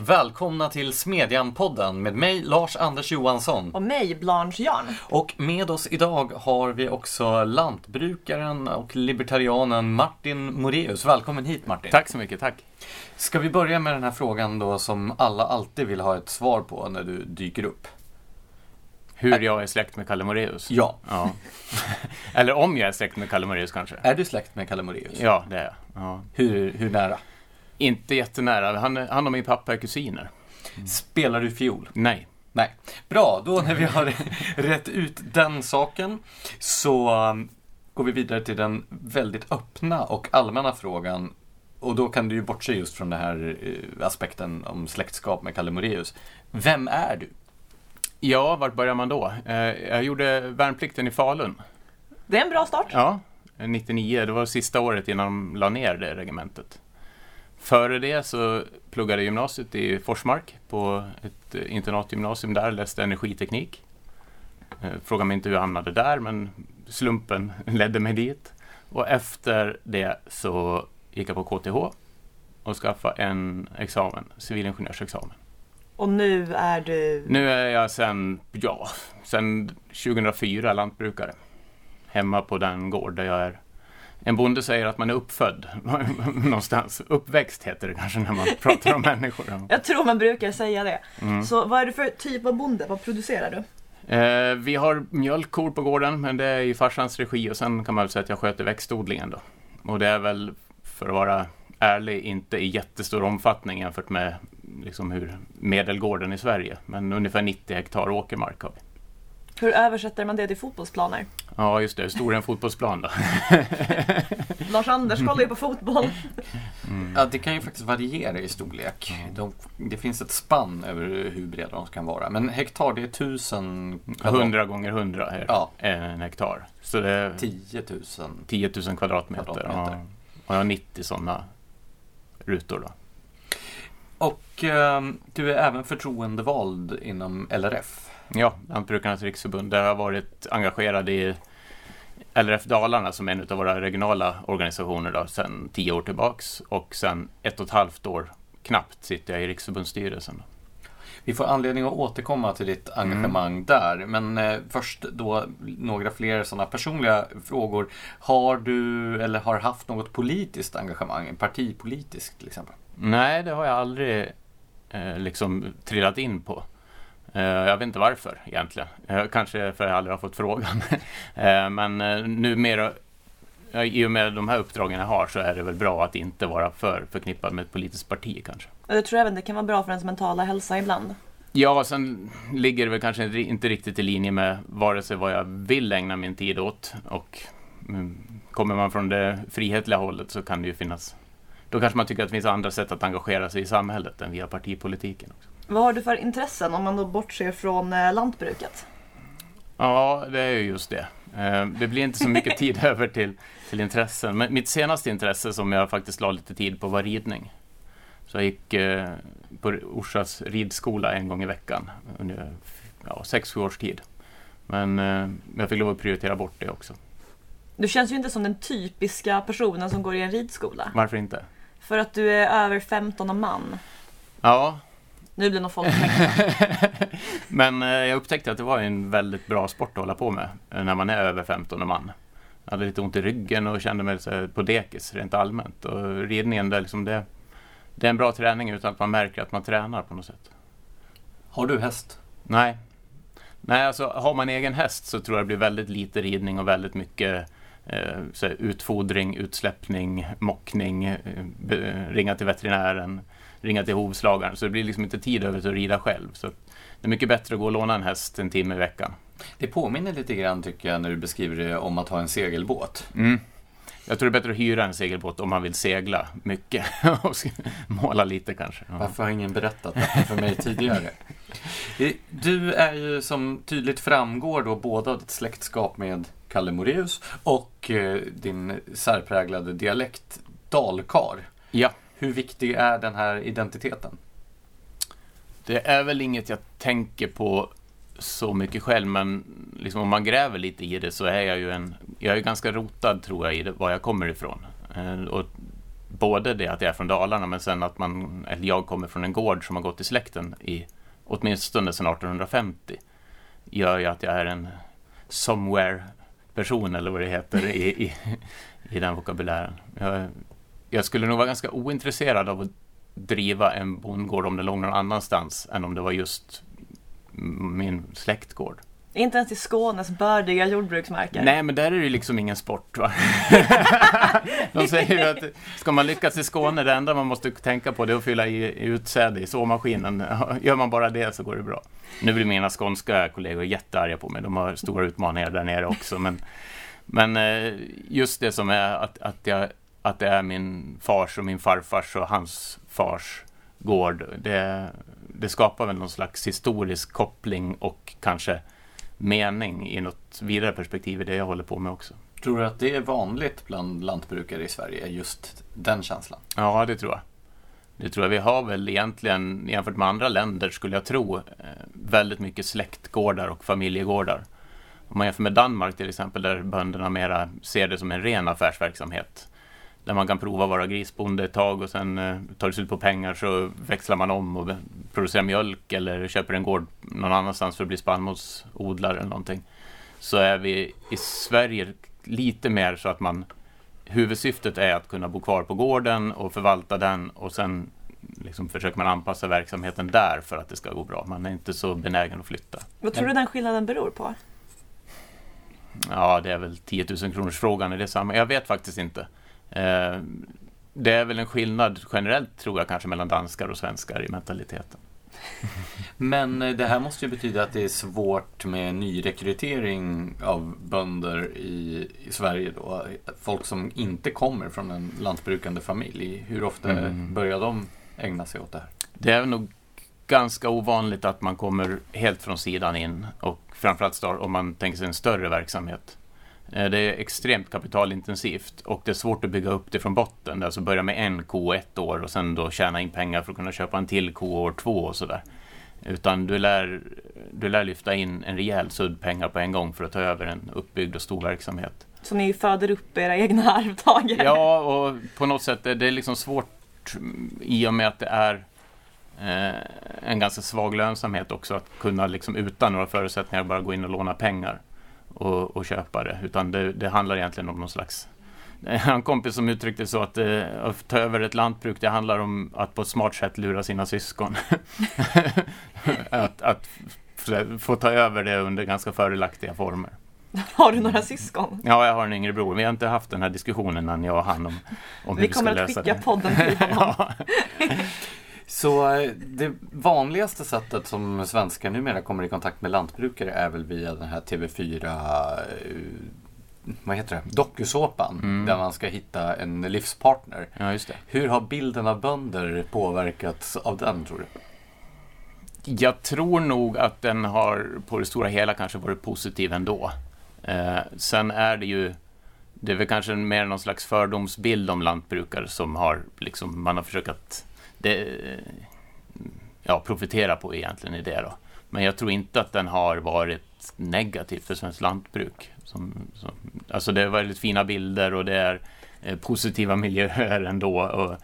välkomna till Smedjan-podden med mig Lars Anders Johansson. Och mig, Blanche Jarn. Och med oss idag har vi också lantbrukaren och libertarianen Martin Moreus. Välkommen hit Martin. Tack så mycket, tack. Ska vi börja med den här frågan då som alla alltid vill ha ett svar på när du dyker upp? Hur jag är släkt med Kalle Moreus? Ja. ja. Eller om jag är släkt med Kalle Moreus kanske? Är du släkt med Kalle Moreus? Ja, det är jag. Ja. Hur, hur nära? Inte jättenära. Han, han och min pappa är kusiner. Spelar du fiol? Nej. Nej. Bra, då när vi har rätt ut den saken så um, går vi vidare till den väldigt öppna och allmänna frågan. Och då kan du ju bortse just från den här eh, aspekten om släktskap med Kalle Moreus. Vem är du? Ja, vart börjar man då? Eh, jag gjorde värnplikten i Falun. Det är en bra start. Ja, 99. Det var sista året innan de la ner det regementet. Före det så pluggade jag gymnasiet i Forsmark på ett internatgymnasium där, läste energiteknik. Eh, fråga mig inte hur jag hamnade där, men slumpen ledde mig dit. Och efter det så gick jag på KTH och skaffade en examen, civilingenjörsexamen. Och nu är du? Nu är jag sen, ja, sen 2004 lantbrukare. Hemma på den gård där jag är en bonde säger att man är uppfödd någonstans. Uppväxt heter det kanske när man pratar om människor. Jag tror man brukar säga det. Mm. Så vad är det för typ av bonde? Vad producerar du? Eh, vi har mjölkkor på gården, men det är i farsans regi och sen kan man väl säga att jag sköter växtodlingen då. Och det är väl, för att vara ärlig, inte i jättestor omfattning jämfört med liksom hur medelgården i Sverige. Men ungefär 90 hektar åkermark har vi. Hur översätter man det till fotbollsplaner? Ja, just det. Hur stor är en fotbollsplan då? Lars Anders kollar ju på fotboll. Mm. Ja, det kan ju faktiskt variera i storlek. De, det finns ett spann över hur breda de kan vara. Men hektar, det är tusen... Hundra gånger hundra är ja. en hektar. Så det är 10 000, 10 000 kvadratmeter. kvadratmeter. Ja. Och jag har 90 sådana rutor då. Och eh, du är även förtroendevald inom LRF. Ja, Lantbrukarnas riksförbund. Där har jag varit engagerad i LRF Dalarna som är en av våra regionala organisationer då, sedan tio år tillbaks. Och sedan ett och ett halvt år knappt sitter jag i riksförbundsstyrelsen. Vi får anledning att återkomma till ditt engagemang mm. där. Men eh, först då några fler sådana personliga frågor. Har du eller har haft något politiskt engagemang? Partipolitiskt till exempel? Nej, det har jag aldrig eh, liksom trillat in på. Eh, jag vet inte varför egentligen. Eh, kanske för att jag aldrig har fått frågan. Eh, men numera, i och med de här uppdragen jag har, så är det väl bra att inte vara för förknippad med ett politiskt parti kanske. Jag tror även det kan vara bra för ens mentala hälsa ibland. Ja, sen ligger det väl kanske inte riktigt i linje med vare sig vad jag vill ägna min tid åt och mm, kommer man från det frihetliga hållet så kan det ju finnas då kanske man tycker att det finns andra sätt att engagera sig i samhället än via partipolitiken. Också. Vad har du för intressen om man då bortser från eh, lantbruket? Ja, det är ju just det. Eh, det blir inte så mycket tid över till, till intressen. Men mitt senaste intresse som jag faktiskt la lite tid på var ridning. Så jag gick eh, på Orsas ridskola en gång i veckan under ja, sex, sju års tid. Men jag fick lov att prioritera bort det också. Du känns ju inte som den typiska personen som går i en ridskola. Varför inte? För att du är över 15 och man. Ja, nu blir nog folk Men eh, jag upptäckte att det var en väldigt bra sport att hålla på med eh, när man är över 15 man. Jag hade lite ont i ryggen och kände mig på dekis rent allmänt. Och ridningen, det, liksom det, det är en bra träning utan att man märker att man tränar på något sätt. Har du häst? Nej. Nej, alltså har man egen häst så tror jag det blir väldigt lite ridning och väldigt mycket eh, utfodring, utsläppning, mockning, eh, ringa till veterinären ringa till hovslagaren. Så det blir liksom inte tid över till att rida själv. Så det är mycket bättre att gå och låna en häst en timme i veckan. Det påminner lite grann tycker jag när du beskriver det om att ha en segelbåt. Mm. Jag tror det är bättre att hyra en segelbåt om man vill segla mycket och måla lite kanske. Ja. Varför har ingen berättat det för mig tidigare? Du är ju som tydligt framgår då både av ditt släktskap med Kalle Moreus och eh, din särpräglade dialekt dalkar. Ja. Hur viktig är den här identiteten? Det är väl inget jag tänker på så mycket själv, men liksom om man gräver lite i det så är jag ju en... Jag är ganska rotad, tror jag, i det, var jag kommer ifrån. Eh, och både det att jag är från Dalarna men sen att man, eller jag kommer från en gård som har gått i släkten i åtminstone sedan 1850 gör ju att jag är en somewhere person eller vad det heter i, i, i den vokabulären. Jag, jag skulle nog vara ganska ointresserad av att driva en bondgård om det låg någon annanstans än om det var just min släktgård. Inte ens i Skånes bördiga jordbruksmarker. Nej, men där är det liksom ingen sport. Va? De säger ju att ska man lyckas i Skåne, det enda man måste tänka på det är att fylla i utsäde i såmaskinen. Gör man bara det så går det bra. Nu blir mina skånska kollegor jättearga på mig. De har stora utmaningar där nere också. Men, men eh, just det som är att, att, jag, att det är min fars och min farfars och hans fars gård. Det, det skapar väl någon slags historisk koppling och kanske mening i något vidare perspektiv i det jag håller på med också. Tror du att det är vanligt bland lantbrukare i Sverige, just den känslan? Ja, det tror jag. Det tror jag. Vi har väl egentligen, jämfört med andra länder, skulle jag tro, eh, väldigt mycket släktgårdar och familjegårdar. Om man jämför med Danmark till exempel, där bönderna mera ser det som en ren affärsverksamhet där man kan prova att vara grisbonde ett tag och sen eh, tar det slut på pengar så växlar man om och producerar mjölk eller köper en gård någon annanstans för att bli spannmålsodlare eller någonting. Så är vi i Sverige lite mer så att man huvudsyftet är att kunna bo kvar på gården och förvalta den och sen liksom försöker man anpassa verksamheten där för att det ska gå bra. Man är inte så benägen att flytta. Vad tror du den skillnaden beror på? Ja, det är väl 10 000 kronors frågan i det sammanhanget. Jag vet faktiskt inte. Eh, det är väl en skillnad generellt tror jag kanske mellan danskar och svenskar i mentaliteten. Men eh, det här måste ju betyda att det är svårt med nyrekrytering av bönder i, i Sverige då. Folk som inte kommer från en lantbrukande familj. Hur ofta mm. börjar de ägna sig åt det här? Det är nog ganska ovanligt att man kommer helt från sidan in och framförallt om man tänker sig en större verksamhet. Eh, det är extremt kapitalintensivt och det är svårt att bygga upp det från botten. Alltså börja med en ko ett år och sen då tjäna in pengar för att kunna köpa en till ko år två och sådär. Utan du lär, du lär lyfta in en rejäl sudd pengar på en gång för att ta över en uppbyggd och stor verksamhet. Så ni föder upp era egna arvtagare? Ja, och på något sätt är det liksom svårt i och med att det är eh, en ganska svag lönsamhet också att kunna liksom utan några förutsättningar bara gå in och låna pengar och, och köpa det. Utan det, det, handlar egentligen om någon slags jag har en kompis som uttryckte så att, eh, att ta över ett lantbruk det handlar om att på ett smart sätt lura sina syskon. att, att få ta över det under ganska fördelaktiga former. Har du några syskon? Ja, jag har en yngre bror. Vi har inte haft den här diskussionen än jag och han om, om hur vi, vi ska lösa det. Vi kommer att skicka podden till honom. Så eh, det vanligaste sättet som svenskar numera kommer i kontakt med lantbrukare är väl via den här TV4 eh, vad heter det? dokusåpan mm. där man ska hitta en livspartner. Ja, just det. Hur har bilden av bönder påverkats av den tror du? Jag tror nog att den har på det stora hela kanske varit positiv ändå. Eh, sen är det ju det är väl kanske mer någon slags fördomsbild om lantbrukare som har liksom, man har försökt att det, ja, profitera på egentligen i det. Då. Men jag tror inte att den har varit negativ för svenskt lantbruk. Som, som, alltså det är väldigt fina bilder och det är eh, positiva miljöer ändå. Och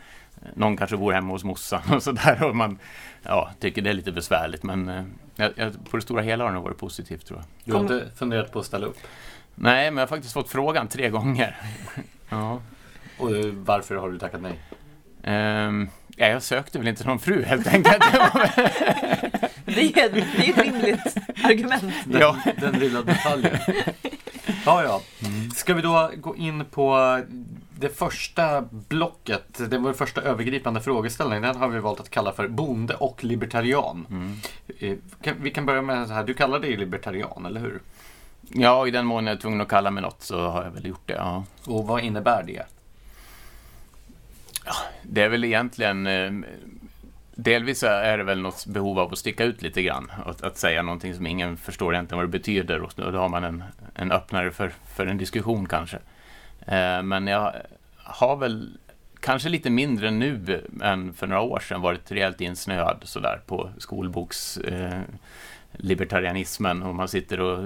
någon kanske bor hemma hos morsan och sådär och man ja, tycker det är lite besvärligt. Men eh, jag, på det stora hela har det varit positivt tror jag. Du har inte funderat på att ställa upp? Nej, men jag har faktiskt fått frågan tre gånger. ja. Och varför har du tackat nej? Um, Ja, jag sökte väl inte någon fru helt enkelt. det, är, det är ett rimligt argument. Den, ja. den lilla detaljen. Ja, ja. Ska vi då gå in på det första blocket, det var första övergripande frågeställningen. Den har vi valt att kalla för bonde och libertarian. Mm. Eh, vi kan börja med så här, du kallar dig libertarian, eller hur? Ja, i den mån jag är tvungen att kalla mig något så har jag väl gjort det, ja. Och vad innebär det? Ja, det är väl egentligen eh, Delvis är det väl något behov av att sticka ut lite grann. Att, att säga någonting som ingen förstår egentligen vad det betyder. Och då har man en, en öppnare för, för en diskussion kanske. Eh, men jag har väl kanske lite mindre nu än för några år sedan varit rejält insnöad sådär på skolboks eh, libertarianismen och man sitter och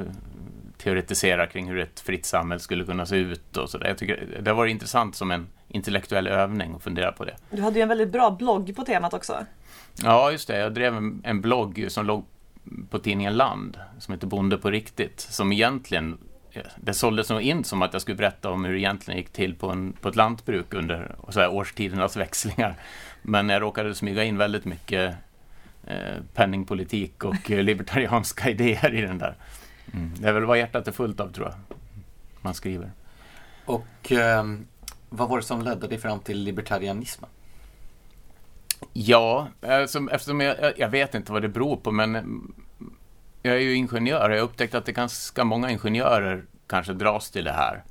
teoretisera kring hur ett fritt samhälle skulle kunna se ut och sådär. Jag tycker det har varit intressant som en intellektuell övning att fundera på det. Du hade ju en väldigt bra blogg på temat också. Ja, just det. Jag drev en, en blogg som låg på tidningen Land som heter Bonde på riktigt. Som egentligen, det såldes nog in som att jag skulle berätta om hur det egentligen gick till på, en, på ett lantbruk under så här, årstidernas växlingar. Men jag råkade smyga in väldigt mycket eh, penningpolitik och libertarianska idéer i den där. Mm. Det är väl vad hjärtat är fullt av tror jag. Man skriver. Och eh, vad var det som ledde dig fram till libertarianismen? Ja, alltså, eftersom jag, jag vet inte vad det beror på, men jag är ju ingenjör. Jag har upptäckt att det ganska många ingenjörer kanske dras till det här.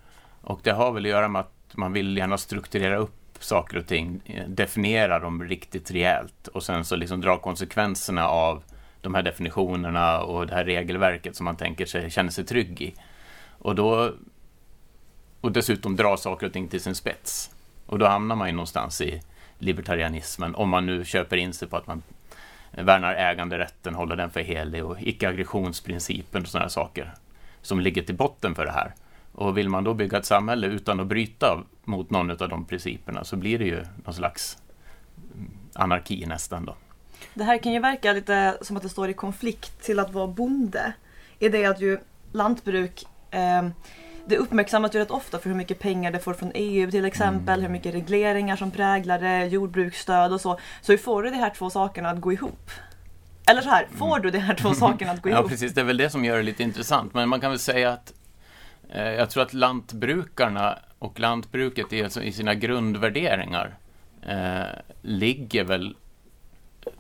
Och det har väl att göra med att man vill gärna strukturera upp saker och ting, definiera dem riktigt rejält och sen så liksom dra konsekvenserna av de här definitionerna och det här regelverket som man tänker sig, känner sig trygg i. Och då och dessutom dra saker och ting till sin spets. Och då hamnar man ju någonstans i libertarianismen, om man nu köper in sig på att man värnar äganderätten, håller den för helig och icke-aggressionsprincipen och sådana saker som ligger till botten för det här. Och vill man då bygga ett samhälle utan att bryta mot någon av de principerna så blir det ju någon slags anarki nästan då. Det här kan ju verka lite som att det står i konflikt till att vara bonde. I det att ju lantbruk eh, det uppmärksammas ju rätt ofta för hur mycket pengar det får från EU till exempel, mm. hur mycket regleringar som präglar det, jordbruksstöd och så. Så hur får du de här två sakerna att gå ihop? Eller så här, får mm. du de här två sakerna att gå ihop? Ja, precis. Det är väl det som gör det lite intressant. Men man kan väl säga att eh, jag tror att lantbrukarna och lantbruket i, alltså, i sina grundvärderingar eh, ligger väl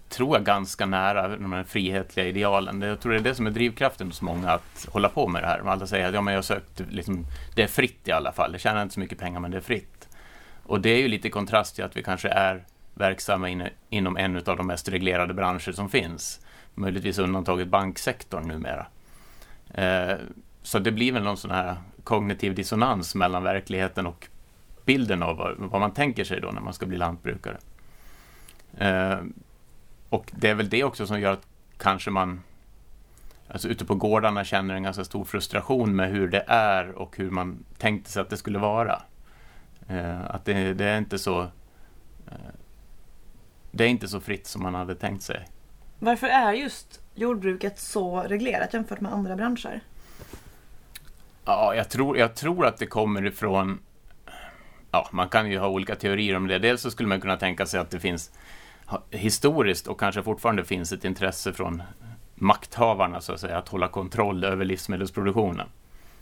tror jag, ganska nära de här frihetliga idealen. Jag tror det är det som är drivkraften hos många att hålla på med det här. Alla säger att ja, men jag sökt, liksom, det är fritt i alla fall. Det tjänar inte så mycket pengar, men det är fritt. Och det är ju lite kontrast till att vi kanske är verksamma in, inom en av de mest reglerade branscher som finns. Möjligtvis undantaget banksektorn numera. Eh, så det blir väl någon sån här kognitiv dissonans mellan verkligheten och bilden av vad, vad man tänker sig då när man ska bli lantbrukare. Eh, och det är väl det också som gör att kanske man alltså ute på gårdarna känner en ganska stor frustration med hur det är och hur man tänkte sig att det skulle vara. Eh, att det, det, är inte så eh, det är inte så fritt som man hade tänkt sig. Varför är just jordbruket så reglerat jämfört med andra branscher? Ja, jag tror, jag tror att det kommer ifrån Ja, man kan ju ha olika teorier om det. Dels så skulle man kunna tänka sig att det finns historiskt och kanske fortfarande finns ett intresse från makthavarna så att säga, att hålla kontroll över livsmedelsproduktionen.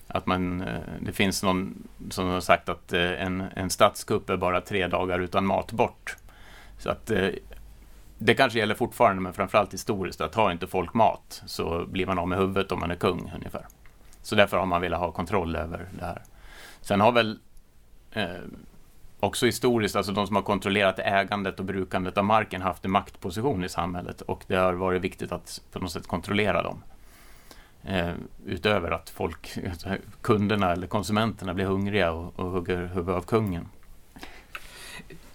Att man, eh, det finns någon som har sagt att eh, en, en statskupp är bara tre dagar utan mat bort. Så att eh, det kanske gäller fortfarande, men framförallt historiskt, att har inte folk mat så blir man av med huvudet om man är kung ungefär. Så därför har man velat ha kontroll över det här. Sen har väl eh, också historiskt, alltså de som har kontrollerat ägandet och brukandet av marken haft en maktposition i samhället och det har varit viktigt att på något sätt kontrollera dem. Eh, utöver att folk, kunderna eller konsumenterna blir hungriga och, och hugger huvudet av kungen.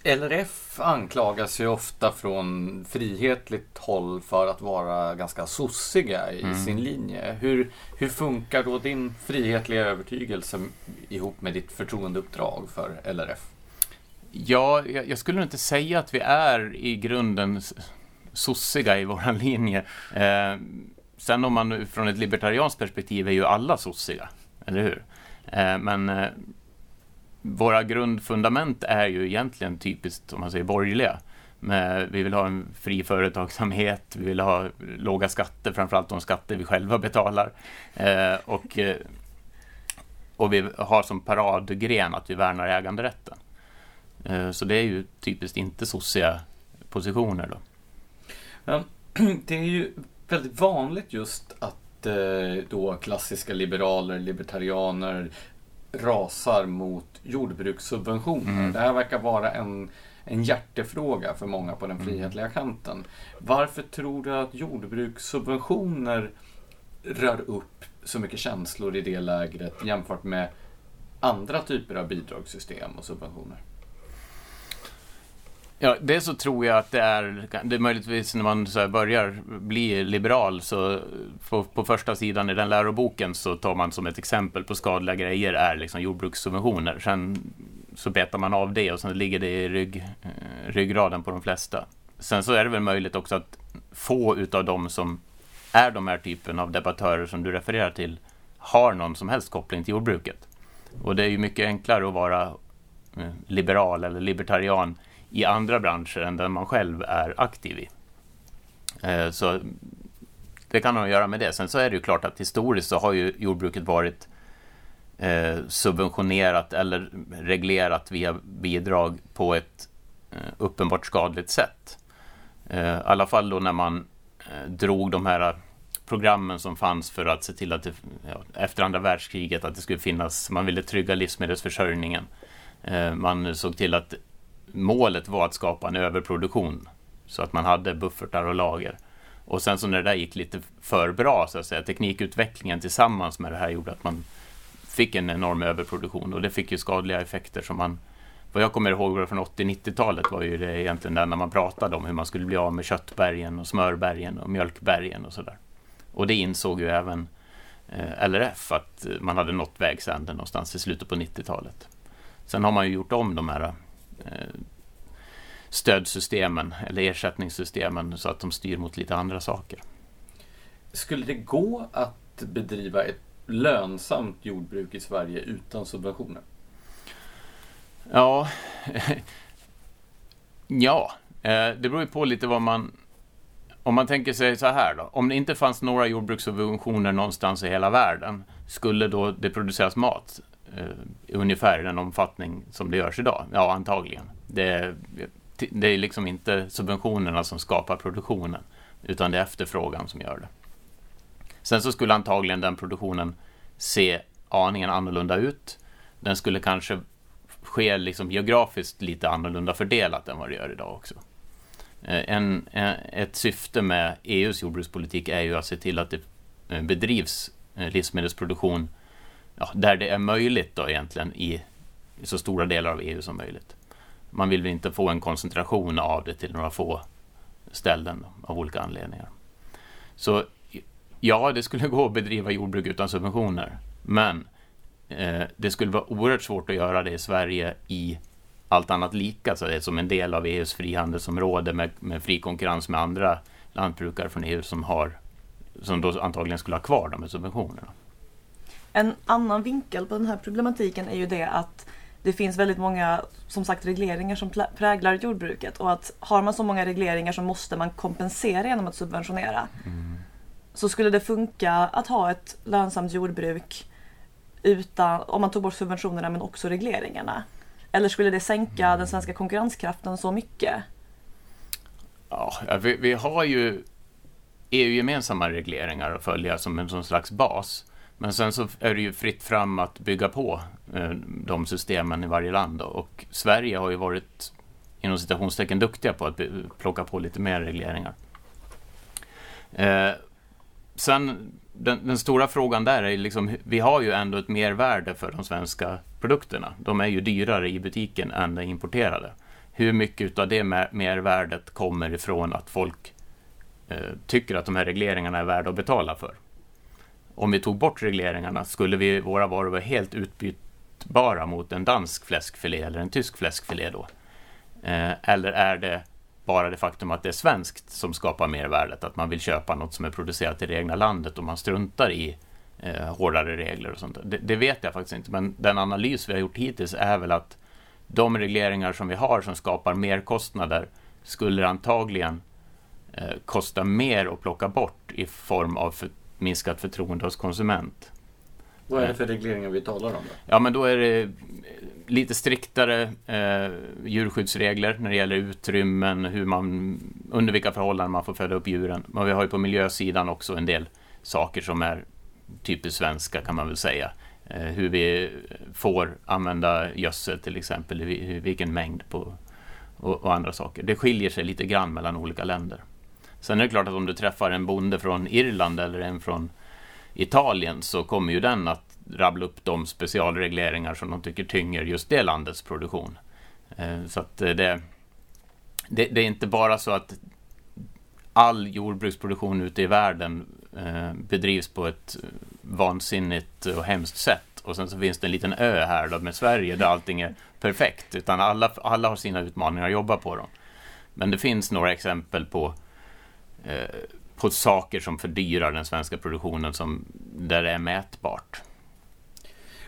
LRF anklagas ju ofta från frihetligt håll för att vara ganska sossiga i mm. sin linje. Hur, hur funkar då din frihetliga övertygelse ihop med ditt förtroendeuppdrag för LRF? Ja, jag, jag skulle inte säga att vi är i grunden sossiga i vår linje. Eh, sen om man från ett libertarianskt perspektiv är ju alla sossiga, eller hur? Eh, men eh, våra grundfundament är ju egentligen typiskt, om man säger borgerliga. Med, vi vill ha en fri företagsamhet, vi vill ha låga skatter, framförallt de skatter vi själva betalar. Eh, och, eh, och vi har som paradgren att vi värnar äganderätten. Eh, så det är ju typiskt inte sossiga positioner då. Ja, det är ju väldigt vanligt just att eh, då klassiska liberaler, libertarianer rasar mot jordbrukssubventioner. Mm. Det här verkar vara en, en hjärtefråga för många på den mm. frihetliga kanten. Varför tror du att jordbrukssubventioner rör upp så mycket känslor i det lägret jämfört med andra typer av bidragssystem och subventioner? Ja, det så tror jag att det är, det är möjligtvis när man så börjar bli liberal så på, på, första sidan i den läroboken så tar man som ett exempel på skadliga grejer är liksom jordbrukssubventioner. Sen så betar man av det och sen ligger det i rygg, eh, ryggraden på de flesta. Sen så är det väl möjligt också att få utav dem som är de här typen av debattörer som du refererar till har någon som helst koppling till jordbruket. Och det är ju mycket enklare att vara eh, liberal eller libertarian i andra branscher än den man själv är aktiv i. Eh, så det kan ha att göra med det. Sen så är det ju klart att historiskt så har ju jordbruket varit eh, subventionerat eller reglerat via bidrag på ett eh, uppenbart skadligt sätt. I alla fall då när man drog de här programmen som fanns för att se till att det, ja, efter andra världskriget att det skulle finnas, man ville trygga livsmedelsförsörjningen. Man såg till att målet var att skapa en överproduktion så att man hade buffertar och lager. Och sen så när det där gick lite för bra, så att säga, teknikutvecklingen tillsammans med det här gjorde att man fick en enorm överproduktion och det fick ju skadliga effekter som man vad jag kommer ihåg från 80-90-talet var ju det egentligen där när man pratade om hur man skulle bli av med köttbergen och smörbergen och mjölkbergen och sådär. Och det insåg ju även eh, LRF att man hade nått vägs ände någonstans i slutet på 90-talet. Sen har man ju gjort om de här stödsystemen eller ersättningssystemen så att de styr mot lite andra saker. Skulle det gå att bedriva ett lönsamt jordbruk i Sverige utan subventioner? Ja, ja, eh, det beror ju på lite vad man om man tänker sig så här då. Om det inte fanns några jordbrukssubventioner någonstans i hela världen, skulle då det produceras mat eh, ungefär i den omfattning som det görs idag? Ja, antagligen. Det, det är liksom inte subventionerna som skapar produktionen, utan det är efterfrågan som gör det. Sen så skulle antagligen den produktionen se aningen annorlunda ut. Den skulle kanske ske liksom geografiskt lite annorlunda fördelat än vad det gör idag också. Eh, en, eh, ett syfte med EUs jordbrukspolitik är ju att se till att det eh, bedrivs eh, livsmedelsproduktion ja, där det är möjligt då egentligen i, så stora delar av EU som möjligt. Man vill väl inte få en koncentration av det till några få ställen av olika anledningar. Så ja, det skulle gå att bedriva jordbruk utan subventioner, men eh, det skulle vara oerhört svårt att göra det i Sverige i allt annat lika, så det är som en del av EUs frihandelsområde med, med fri konkurrens med andra lantbrukare från EU som har som då antagligen skulle ha kvar de här subventionerna. En annan vinkel på den här problematiken är ju det att det finns väldigt många som sagt regleringar som präglar jordbruket och att har man så många regleringar så måste man kompensera genom att subventionera. Mm. Så skulle det funka att ha ett lönsamt jordbruk utan, om man tog bort subventionerna men också regleringarna. Eller skulle det sänka den svenska konkurrenskraften så mycket? Ja, vi, vi har ju EU-gemensamma regleringar att följa som en sån slags bas. Men sen så är det ju fritt fram att bygga på eh, de systemen i varje land. Då. Och Sverige har ju varit inom citationstecken duktiga på att plocka på lite mer regleringar. Eh, sen den, den, stora frågan där är liksom, vi har ju ändå ett mervärde för de svenska produkterna. De är ju dyrare i butiken än de importerade. Hur mycket av det mervärdet kommer ifrån att folk eh, tycker att de här regleringarna är värda att betala för? Om vi tog bort regleringarna, skulle vi, våra varor vara helt utbytbara mot en dansk fläskfilé eller en tysk fläskfilé då? Eh, eller är det bara det faktum att det är svenskt som skapar mervärdet, att man vill köpa något som är producerat i det egna landet och man struntar i eh, hårdare regler och sånt. Det, det, vet jag faktiskt inte, men den analys vi har gjort hittills är väl att de regleringar som vi har som skapar merkostnader skulle antagligen eh, kosta mer att plocka bort i form av för, minskat förtroende hos konsument. Vad är det för regleringar vi talar om? Då? Ja, men då är det lite striktare eh, djurskyddsregler när det gäller utrymmen, hur man, under vilka förhållanden man får föda upp djuren. Men vi har ju på miljösidan också en del saker som är typiskt svenska kan man väl säga. Eh, hur vi får använda gödsel till exempel, vilken mängd på, och, och, andra saker. Det skiljer sig lite grann mellan olika länder. Sen är det klart att om du träffar en bonde från Irland eller en från Italien så kommer ju den att rabbla upp de specialregleringar som de tycker tynger just det landets produktion. Eh, så att eh, det, det, det är inte bara så att all jordbruksproduktion ute i världen eh, bedrivs på ett vansinnigt och hemskt sätt. Och sen så finns det en liten ö här då med Sverige där allting är perfekt. Utan alla, alla har sina utmaningar att jobba på dem. Men det finns några exempel på, eh, Eh, på saker som fördyrar den svenska produktionen som, där det är mätbart.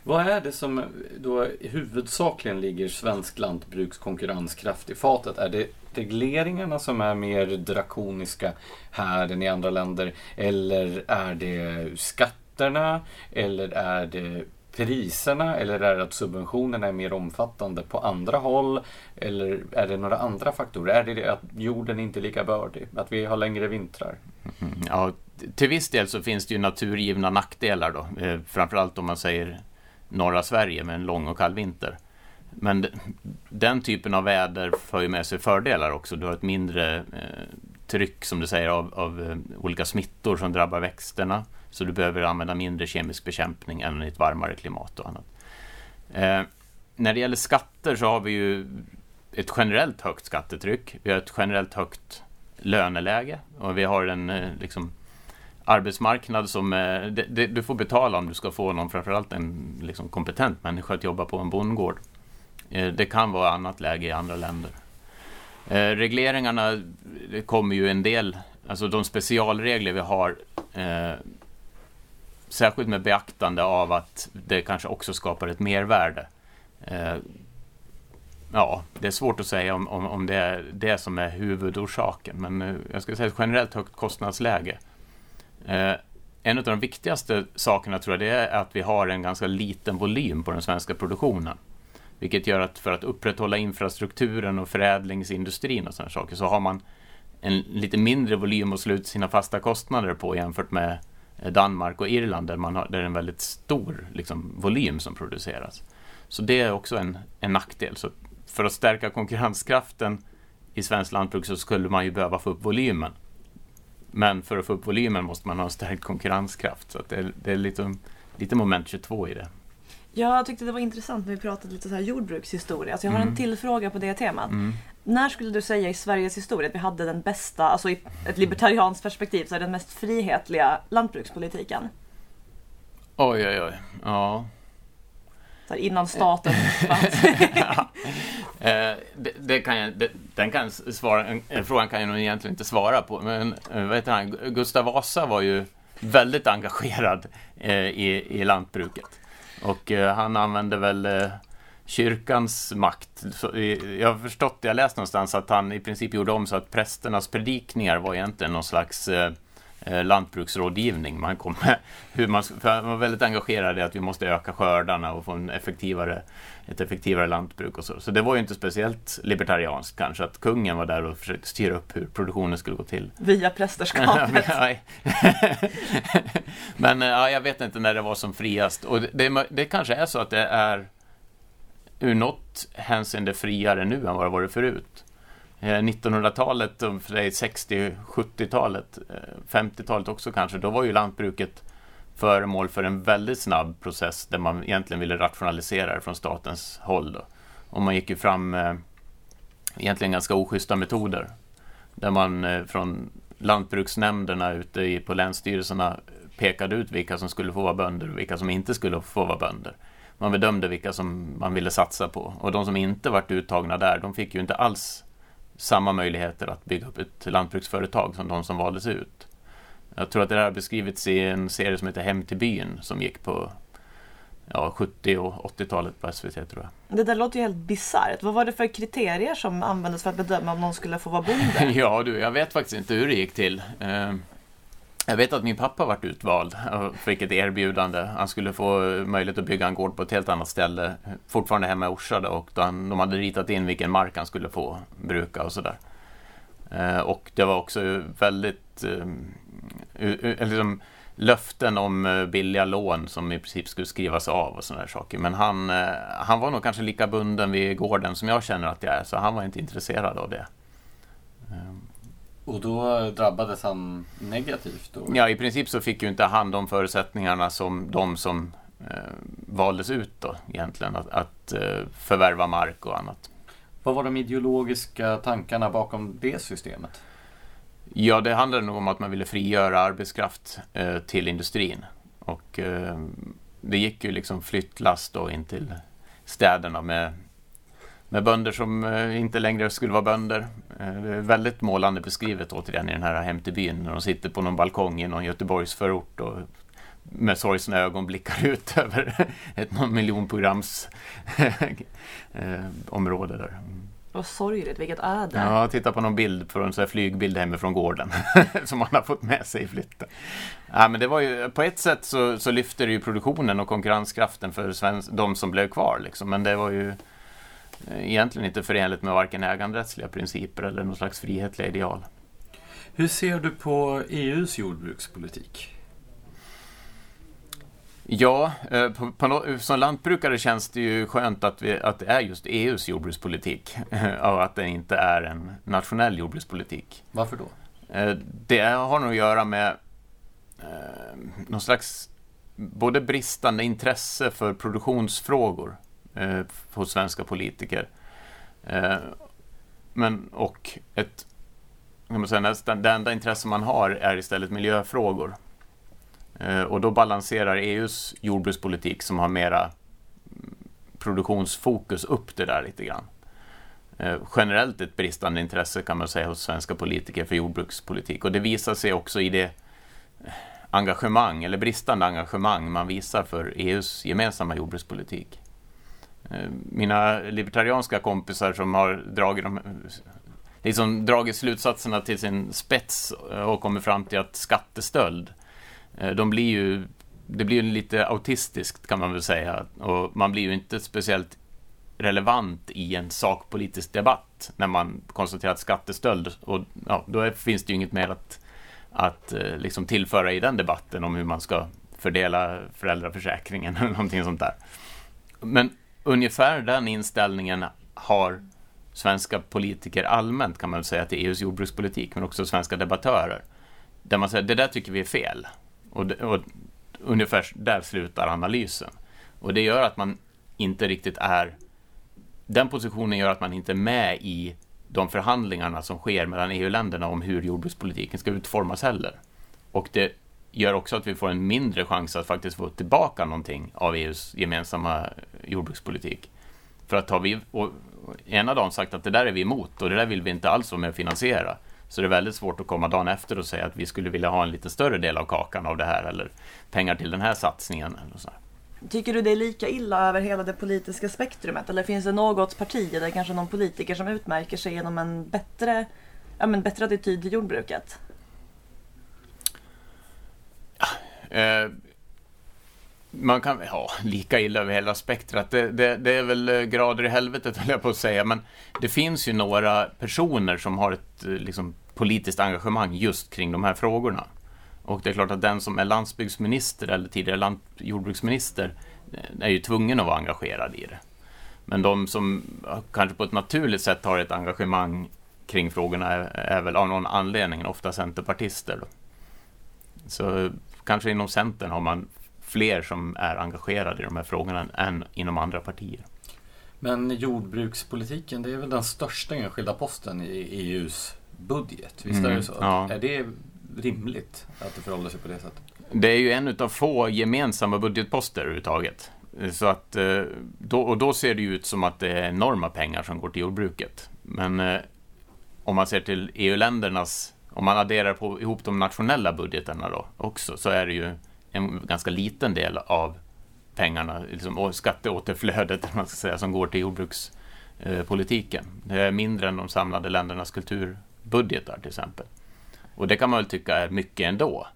Vad är det som då huvudsakligen ligger svensk lantbruks konkurrenskraft i fatet? Är det regleringarna som är mer drakoniska här än i andra länder? Eller är det skatterna? Eller är det priserna? Eller är det att subventionerna är mer omfattande på andra håll? Eller är det några andra faktorer? Är det att jorden inte är lika bördig? Att vi har längre vintrar? Mm, ja, till viss del så finns det ju naturgivna nackdelar då. Eh, framförallt om man säger norra Sverige med en lång och kall vinter. Men den typen av väder för ju med sig fördelar också. Du har ett mindre eh, tryck som du säger av, av eh, olika smittor som drabbar växterna. Så du behöver använda mindre kemisk bekämpning än i ett varmare klimat och annat. Eh, när det gäller skatter så har vi ju ett generellt högt skattetryck. Vi har ett generellt högt löneläge och vi har en eh, liksom, arbetsmarknad som eh, det, det, du får betala om du ska få någon, framförallt en liksom, kompetent människa att jobba på en bondgård. Eh, det kan vara annat läge i andra länder. Eh, regleringarna, kommer ju en del, alltså de specialregler vi har, eh, särskilt med beaktande av att det kanske också skapar ett mervärde. Eh, ja, det är svårt att säga om, om, om det är det som är huvudorsaken, men eh, jag skulle säga ett generellt högt kostnadsläge. Eh, en av de viktigaste sakerna tror jag det är att vi har en ganska liten volym på den svenska produktionen. Vilket gör att för att upprätthålla infrastrukturen och förädlingsindustrin och sådana saker så har man en lite mindre volym att slå ut sina fasta kostnader på jämfört med Eh, Danmark och Irland där, man har, där det är en väldigt stor liksom, volym som produceras. Så det är också en, en nackdel. Så för att stärka konkurrenskraften i svenskt lantbruk så skulle man ju behöva få upp volymen. Men för att få upp volymen måste man ha en stärkt konkurrenskraft. Så det är, det är lite, lite moment 22 i det. Ja, jag tyckte det var intressant när vi pratade lite så här jordbrukshistoria. Så jag har Mm. en till fråga på det temat. Mm. När skulle du säga i Sveriges historia att vi hade den bästa, alltså i ett libertarianskt perspektiv, så den mest frihetliga lantbrukspolitiken? Oj, oj, oj. Ja. Så innan staten fanns. ja. Eh, det, det kan jag, det, den kan svara, eh, frågan kan jag nog egentligen inte svara på. Men eh, vad heter han? Gustav Vasa var ju väldigt engagerad eh, i, i lantbruket. Och eh, han använde väl eh, kyrkans makt. Jag har förstått, jag läst någonstans att han i princip gjorde om så att prästernas predikningar var egentligen någon slags eh, eh lantbruksrådgivning. Man kom med hur man, för han var väldigt engagerad i att vi måste öka skördarna och få en effektivare, ett effektivare lantbruk och så. Så det var ju inte speciellt libertarianskt kanske att kungen var där och försökte styra upp hur produktionen skulle gå till. Via prästerskapet. Men eh, ja, jag vet inte när det var som friast. Och det, det, det kanske är så att det är ur något hänseende friare nu än vad det varit förut. Eh, 1900-talet, och för dig 60-70-talet, eh, 50-talet också kanske, då var ju lantbruket föremål för en väldigt snabb process där man egentligen ville rationalisera det från statens håll. Då. Och man gick ju fram med egentligen ganska oschyssta metoder. Där man eh, från lantbruksnämnderna ute i, på länsstyrelserna pekade ut vilka som skulle få vara bönder och vilka som inte skulle få vara bönder. Man bedömde vilka som man ville satsa på och de som inte vart uttagna där, de fick ju inte alls samma möjligheter att bygga upp ett lantbruksföretag som de som valdes ut. Jag tror att det har beskrivits i en serie som heter Hem till byn som gick på ja, 70 och 80-talet på SVT tror jag. Det där låter ju helt bisarrt. Vad var det för kriterier som användes för att bedöma om någon skulle få vara bonde? Ja du, jag vet faktiskt inte hur det gick till. Eh, Jag vet att min pappa vart utvald och fick ett erbjudande. Han skulle få möjlighet att bygga en gård på ett helt annat ställe, fortfarande hemma i Orsa då, och de de hade ritat in vilken mark han skulle få bruka och sådär. Eh, Och det var också väldigt eh, u- u- liksom, löften om eh, billiga lån som i princip skulle skrivas av och sådana saker. Men han, eh, han var nog kanske lika bunden vid gården som jag känner att jag är, så han var inte intresserad av det. Eh, Och då drabbades han negativt? Då. Ja, i princip så fick ju inte han de förutsättningarna som de som eh, valdes ut då egentligen, att, att eh, förvärva mark och annat. Vad var de ideologiska tankarna bakom det systemet? Ja, det handlade nog om att man ville frigöra arbetskraft eh, till industrin. Och eh, det gick ju liksom flyttlass då in till städerna med, med bönder som eh, inte längre skulle vara bönder. Eh, det är väldigt målande beskrivet återigen i den här Hem till byn när de sitter på någon balkong i någon Göteborgsförort och med sorgsna ögon blickar ut över ett någon miljonprograms eh, område där. Mm. Vad sorgligt, vilket öde. Ja, titta på någon bild på en sån här flygbild hemifrån gården som man har fått med sig i flytten. Ja, men det var ju, på ett sätt så, så lyfter det ju produktionen och konkurrenskraften för svensk, de som blev kvar. Liksom. Men det var ju eh, egentligen inte förenligt med varken äganderättsliga principer eller någon slags frihetliga ideal. Hur ser du på EUs jordbrukspolitik? Ja, eh, på, på, som lantbrukare känns det ju skönt att, vi, att det är just EUs jordbrukspolitik och att det inte är en nationell jordbrukspolitik. Varför då? Eh, det har nog att göra med eh, någon slags både bristande intresse för produktionsfrågor hos svenska politiker men, och ett, kan man säga, nästan, det enda intresse man har är istället miljöfrågor. Eh, och då balanserar EUs jordbrukspolitik som har mera produktionsfokus upp det där lite grann. Eh, generellt ett bristande intresse kan man säga hos svenska politiker för jordbrukspolitik och det visar sig också i det eh, engagemang eller bristande engagemang man visar för EUs gemensamma jordbrukspolitik. Mina libertarianska kompisar som har dragit, de, liksom dragit slutsatserna till sin spets och kommit fram till att skattestöld Eh, de blir ju, det blir ju lite autistiskt kan man väl säga och man blir ju inte speciellt relevant i en sakpolitisk debatt när man konstaterar att skattestöld och ja, då finns det ju inget mer att, att eh, liksom tillföra i den debatten om hur man ska fördela föräldraförsäkringen eller någonting sånt där. Men ungefär den inställningen har svenska politiker allmänt kan man väl säga till EUs jordbrukspolitik men också svenska debattörer. Där man säger det där tycker vi är fel. Och, och ungefär där slutar analysen. Och det gör att man inte riktigt är... Den positionen gör att man inte är med i de förhandlingarna som sker mellan EU-länderna om hur jordbrukspolitiken ska utformas heller. Och det gör också att vi får en mindre chans att faktiskt få tillbaka någonting av EUs gemensamma jordbrukspolitik. För att har vi och ena dagen sagt att det där är vi emot och det där vill vi inte alls vara med och finansiera. Så det är väldigt svårt att komma dagen efter och säga att vi skulle vilja ha en lite större del av kakan av det här eller pengar till den här satsningen. Eller så. Tycker du det är lika illa över hela det politiska spektrumet eller finns det något parti eller kanske någon politiker som utmärker sig genom en bättre, ja, men bättre attityd till jordbruket? Ja, eh, man kan, ja, lika illa över hela spektrat. Det, det, det, är väl eh, grader i helvetet höll jag på att säga, men det finns ju några personer som har ett eh, liksom, politiskt engagemang just kring de här frågorna. Och det är klart att den som är landsbygdsminister eller tidigare land, jordbruksminister eh, är ju tvungen att vara engagerad i det. Men de som kanske på ett naturligt sätt har ett engagemang kring frågorna är, är väl av någon anledning ofta centerpartister. Då. Så kanske inom Centern har man fler som är engagerade i de här frågorna än inom andra partier. Men jordbrukspolitiken, det är väl den största enskilda posten i EUs budget? Visst mm, är det så? Ja. Är det rimligt att det förhåller sig på det sättet? Det är ju en av få gemensamma budgetposter överhuvudtaget. Så att, eh, då, och då ser det ju ut som att det är enorma pengar som går till jordbruket. Men eh, om man ser till EU-ländernas, om man adderar på, ihop de nationella budgetarna då också, så är det ju en ganska liten del av pengarna, liksom, och skatteåterflödet man ska säga, som går till jordbrukspolitiken. Det är mindre än de samlade ländernas kulturbudgetar till exempel. Och det kan man väl tycka är mycket ändå.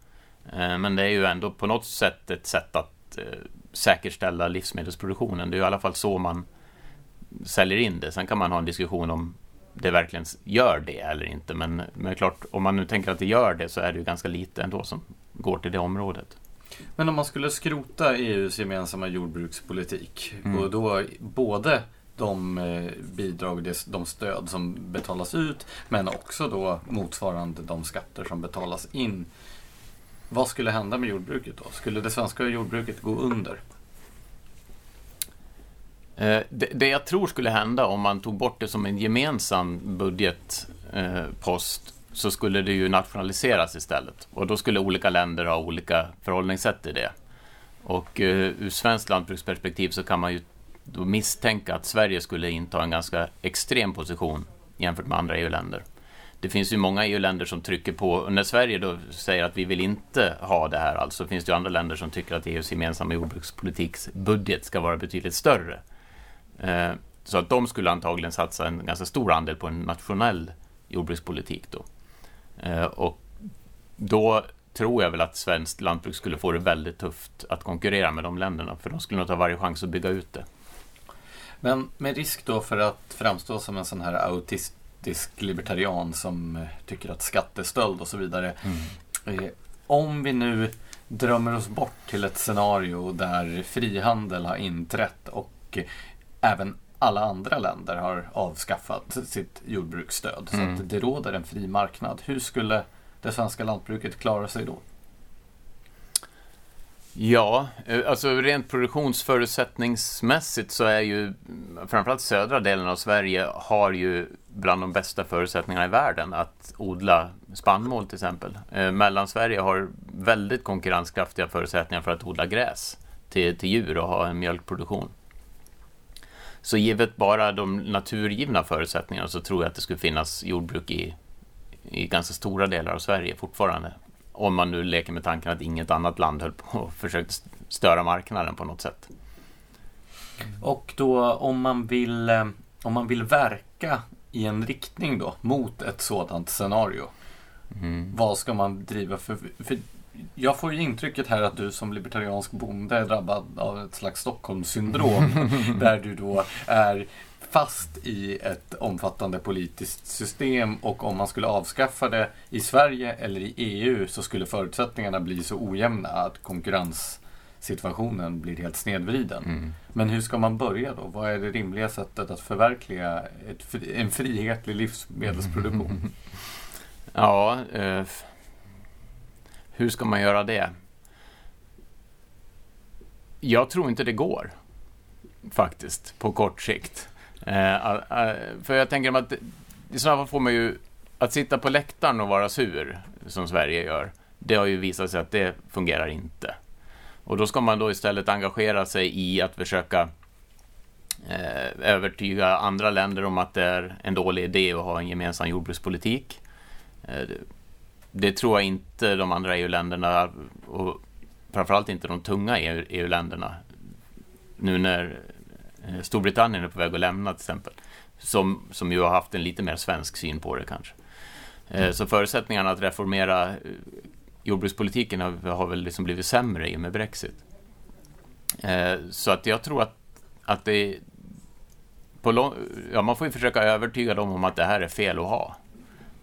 Eh, men det är ju ändå på något sätt ett sätt att eh, säkerställa livsmedelsproduktionen. Det är i alla fall så man säljer in det. Sen kan man ha en diskussion om det verkligen gör det eller inte. Men, men klart, om man nu tänker att det gör det så är det ju ganska lite ändå som går till det området. Men om man skulle skrota EUs gemensamma jordbrukspolitik mm. och då både de eh, bidrag, de stöd som betalas ut men också då motsvarande de skatter som betalas in. Vad skulle hända med jordbruket då? Skulle det svenska jordbruket gå under? Eh, det, det jag tror skulle hända om man tog bort det som en gemensam budgetpost eh, så skulle det ju nationaliseras istället. Och då skulle olika länder ha olika förhållningssätt till det. Och eh, ur svenskt lantbruksperspektiv så kan man ju då misstänka att Sverige skulle inta en ganska extrem position jämfört med andra EU-länder. Det finns ju många EU-länder som trycker på, och när Sverige då säger att vi vill inte ha det här, alltså finns det ju andra länder som tycker att EUs gemensamma jordbrukspolitiks budget ska vara betydligt större. Eh, så att de skulle antagligen satsa en ganska stor andel på en nationell jordbrukspolitik då. Eh, och då tror jag väl att svenskt lantbruk skulle få det väldigt tufft att konkurrera med de länderna, för de skulle nog ta varje chans att bygga ut det. Men med risk då för att framstå som en sån här autistisk libertarian som eh, tycker att skattestöld och så vidare. Mm. Om vi nu drömmer oss bort till ett scenario där frihandel har inträtt och även alla andra länder har avskaffat sitt jordbruksstöd. Mm. Så att det råder en fri marknad. Hur skulle det svenska lantbruket klara sig då? Ja, eh, alltså rent produktionsförutsättningsmässigt så är ju framförallt södra delen av Sverige har ju bland de bästa förutsättningarna i världen att odla spannmål till exempel. Eh, Mellansverige har väldigt konkurrenskraftiga förutsättningar för att odla gräs till, till djur och ha en mjölkproduktion. Så givet bara de naturgivna förutsättningarna så tror jag att det skulle finnas jordbruk i, i ganska stora delar av Sverige fortfarande. Om man nu leker med tanken att inget annat land höll på och försökte störa marknaden på något sätt. Och då om man vill, eh, om man vill verka i en riktning då mot ett sådant scenario. Mm. Vad ska man driva för, för jag får ju intrycket här att du som libertariansk bonde är drabbad av ett slags Stockholmssyndrom. där du då är fast i ett omfattande politiskt system och om man skulle avskaffa det i Sverige eller i EU så skulle förutsättningarna bli så ojämna att konkurrenssituationen blir helt snedvriden. Mm. Men hur ska man börja då? Vad är det rimliga sättet att förverkliga ett, en frihetlig livsmedelsproduktion? Ja, eh, hur ska man göra det? Jag tror inte det går, faktiskt, på kort sikt. Eh, för jag tänker att i sådana fall får man ju att sitta på läktaren och vara sur, som Sverige gör, det har ju visat sig att det fungerar inte. Och då ska man då istället engagera sig i att försöka eh, övertyga andra länder om att det är en dålig idé att ha en gemensam jordbrukspolitik. Eh, det tror jag inte de andra EU-länderna och framförallt inte de tunga EU-länderna e nu när eh, Storbritannien är på väg att lämna till exempel som, som ju har haft en lite mer svensk syn på det kanske. Mm. Så förutsättningarna att reformera eh, jordbrukspolitiken har, har väl liksom blivit sämre i och med Brexit. Så att jag tror att, att det på lång, ja, man får ju försöka övertyga dem om att det här är fel att ha.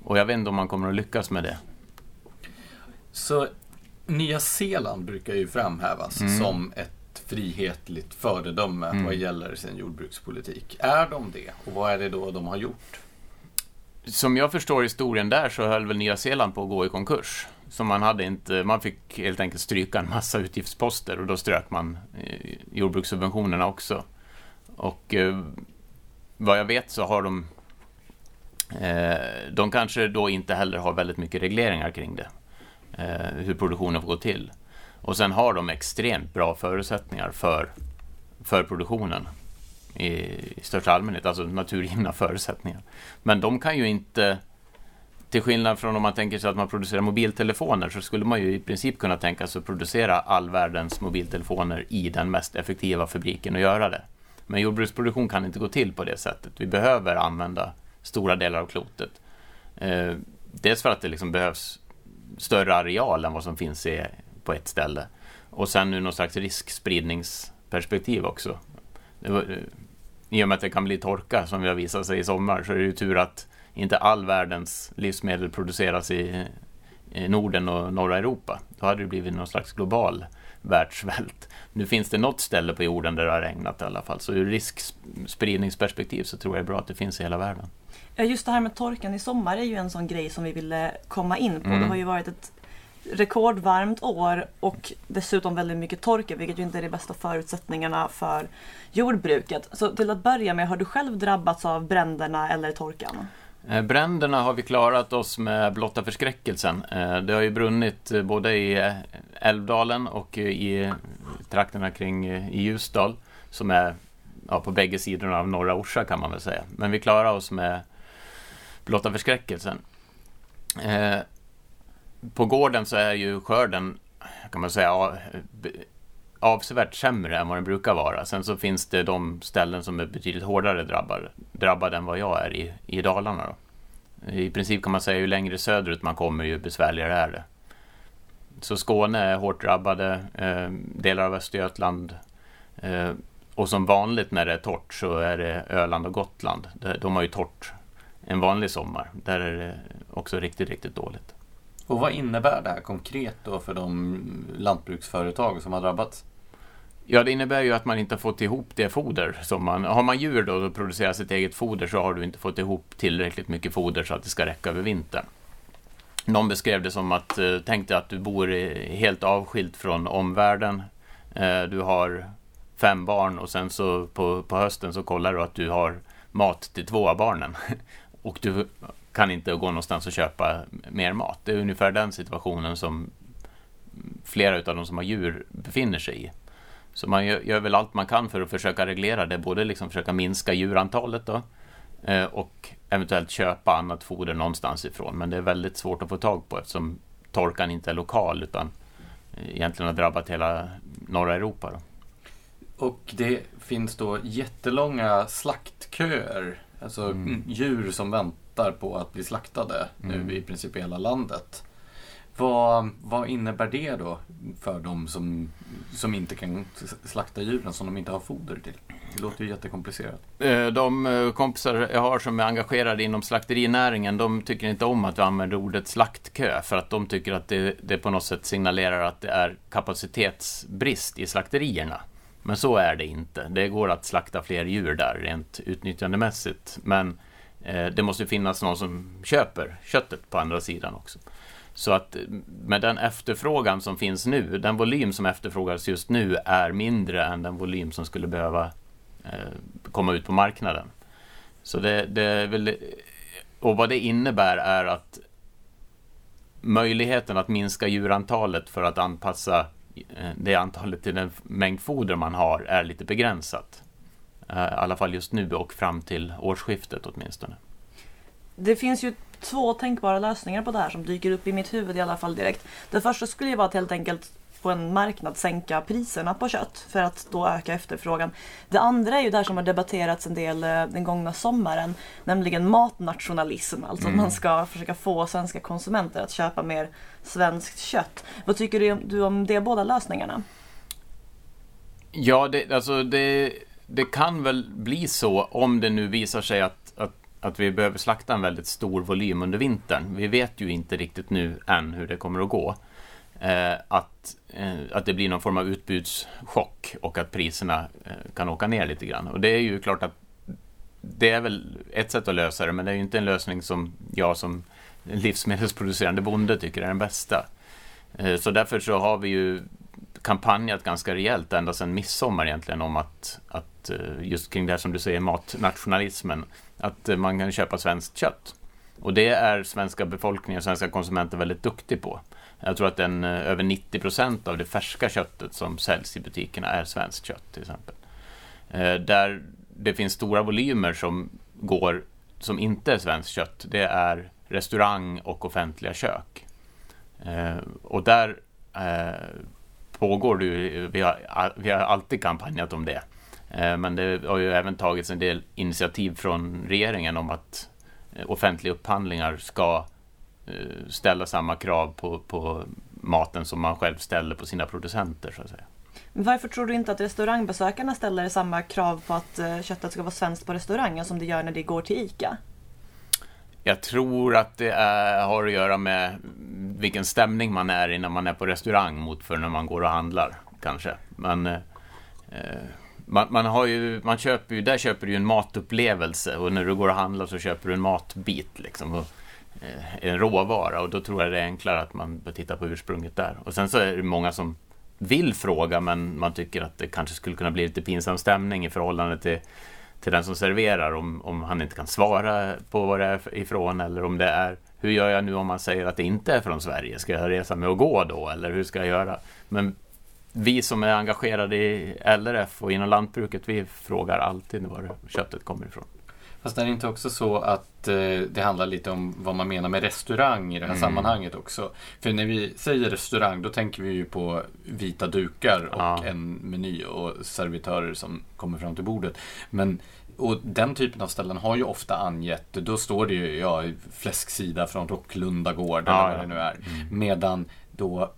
Och jag vet inte om man kommer att lyckas med det. Så Nya Zeeland brukar ju framhävas mm. som ett frihetligt föredöme mm. vad gäller sin jordbrukspolitik. Är de det? Och vad är det då de har gjort? Som jag förstår historien där så höll väl Nya Zeeland på att gå i konkurs. Så man, hade inte, man fick helt enkelt stryka en massa utgiftsposter och då strök man eh, jordbrukssubventionerna också. Och eh, vad jag vet så har de eh, de kanske då inte heller har väldigt mycket regleringar kring det Eh, hur produktionen får gå till. Och sen har de extremt bra förutsättningar för, för produktionen i, i största allmänhet, alltså naturgivna förutsättningar. Men de kan ju inte, till skillnad från om man tänker sig att man producerar mobiltelefoner, så skulle man ju i princip kunna tänka sig att producera all världens mobiltelefoner i den mest effektiva fabriken och göra det. Men jordbruksproduktion kan inte gå till på det sättet. Vi behöver använda stora delar av klotet. Eh, dels för att det liksom behövs större areal än vad som finns i, på ett ställe. Och sen nu någon slags riskspridningsperspektiv också. Var, eh, I och med att det kan bli torka som vi har visat sig i sommar så är det ju tur att inte all världens livsmedel produceras i, i Norden och norra Europa. Då hade det blivit någon slags global världssvält. Nu finns det något ställe på jorden där det har regnat i alla fall. Så ur riskspridningsperspektiv så tror jag det är bra att det finns i hela världen. Just det här med torkan i sommar är ju en sån grej som vi ville komma in på. Mm. Det har ju varit ett rekordvarmt år och dessutom väldigt mycket torka vilket ju inte är de bästa förutsättningarna för jordbruket. Så till att börja med, har du själv drabbats av bränderna eller torkan? Eh, bränderna har vi klarat oss med blotta förskräckelsen. Eh, det har ju brunnit eh, både i Älvdalen och i trakterna kring i Ljusdal som är ja, på bägge sidorna av norra Orsa kan man väl säga. Men vi klarar oss med blotta förskräckelsen. Eh, på gården så är ju skörden kan man säga avsevärt sämre än vad den brukar vara. Sen så finns det de ställen som är betydligt hårdare drabbade, drabbade än vad jag är i, i Dalarna. Då. I princip kan man säga ju längre söderut man kommer ju besvärligare är det. Så Skåne är hårt drabbade, eh, delar av Östergötland eh, och som vanligt när det är torrt så är det Öland och Gotland. De har ju torrt en vanlig sommar. Där är det också riktigt, riktigt dåligt. Och vad innebär det här konkret då för de lantbruksföretag som har drabbats? Ja, det innebär ju att man inte har fått ihop det foder som man... Har man djur då och producerar sitt eget foder så har du inte fått ihop tillräckligt mycket foder så att det ska räcka över vintern. Någon beskrev det som att, eh, tänk dig att du bor helt avskilt från omvärlden. Eh, du har fem barn och sen så på, på hösten så kollar du att du har mat till två av barnen. Och du kan inte gå någonstans och köpa mer mat. Det är ungefär den situationen som flera av de som har djur befinner sig i. Så man gör, gör, väl allt man kan för att försöka reglera det, både liksom försöka minska djurantalet då, eh, och eventuellt köpa annat foder någonstans ifrån. Men det är väldigt svårt att få tag på eftersom torkan inte är lokal utan egentligen har drabbat hela norra Europa. Då. Och det finns då jättelånga slaktköer, alltså mm. djur som väntar på att bli slaktade mm. nu i princip i hela landet. Vad, vad innebär det då för de som, som inte kan slakta djuren som de inte har foder till? Det låter ju jättekomplicerat. Eh, de eh, kompisar jag har som är engagerade inom slakterinäringen, de tycker inte om att vi använder ordet slaktkö för att de tycker att det, det på något sätt signalerar att det är kapacitetsbrist i slakterierna. Men så är det inte. Det går att slakta fler djur där rent utnyttjandemässigt. Men eh, det måste finnas någon som köper köttet på andra sidan också. Så att med den efterfrågan som finns nu, den volym som efterfrågas just nu är mindre än den volym som skulle behöva eh, komma ut på marknaden. Så det, det är väl, och vad det innebär är att möjligheten att minska djurantalet för att anpassa Eh, det antalet till den mängd foder man har är lite begränsat. Eh, I alla fall just nu och fram till årsskiftet åtminstone. Det finns ju två tänkbara lösningar på det här som dyker upp i mitt huvud i alla fall direkt. Det första skulle ju vara att helt enkelt på en marknad sänka priserna på kött för att då öka efterfrågan. Det andra är ju det här som har debatterats en del eh, den gångna sommaren, nämligen matnationalism. Alltså mm. att man ska försöka få svenska konsumenter att köpa mer svenskt kött. Vad tycker du om de båda lösningarna? Ja, det, alltså det, det kan väl bli så om det nu visar sig att att vi behöver slakta en väldigt stor volym under vintern. Vi vet ju inte riktigt nu än hur det kommer att gå. Eh, att, eh, att det blir någon form av utbudschock och att priserna eh, kan åka ner lite grann. Och det är ju klart att det är väl ett sätt att lösa det, men det är ju inte en lösning som jag som livsmedelsproducerande bonde tycker är den bästa. Eh, så därför så har vi ju kampanjat ganska rejält ända sedan midsommar egentligen om att, att eh, just kring det här som du säger, matnationalismen att eh, man kan köpa svenskt kött. Och det är svenska befolkningen, svenska konsumenter väldigt duktig på. Jag tror att den, eh, över 90 procent av det färska köttet som säljs i butikerna är svenskt kött till exempel. Eh, där det finns stora volymer som går som inte är svenskt kött, det är restaurang och offentliga kök. Eh, och där pågår det vi har, vi har alltid kampanjat om det. Men det har ju även tagits en del initiativ från regeringen om att offentliga upphandlingar ska ställa samma krav på, på maten som man själv ställer på sina producenter. så att säga. Varför tror du inte att restaurangbesökarna ställer samma krav på att köttet ska vara svenskt på restaurangen som det gör när det går till ICA? Jag tror att det är, har att göra med vilken stämning man är i när man är på restaurang mot för när man går och handlar kanske. Men eh, man, man, har ju, man köper ju, där köper du ju en matupplevelse och när du går och handlar så köper du en matbit liksom. Och, eh, Eh, en råvara och då tror jag det är enklare att man bör titta på ursprunget där. Och sen så är det många som vill fråga men man tycker att det kanske skulle kunna bli lite pinsam stämning i förhållande till, till den som serverar om, om han inte kan svara på var det är ifrån eller om det är hur gör jag nu om man säger att det inte är från Sverige? Ska jag resa med och gå då eller hur ska jag göra? Men vi som är engagerade i LRF och inom lantbruket, vi frågar alltid var köttet kommer ifrån. Fast är det inte också så att eh, det handlar lite om vad man menar med restaurang i det här mm. sammanhanget också? För när vi säger restaurang då tänker vi ju på vita dukar och ja. en meny och servitörer som kommer fram till bordet. Men och den typen av ställen har ju ofta angett, då står det ju ja, fläsksida från Rocklunda gård ja, eller vad det nu är. Mm. Medan då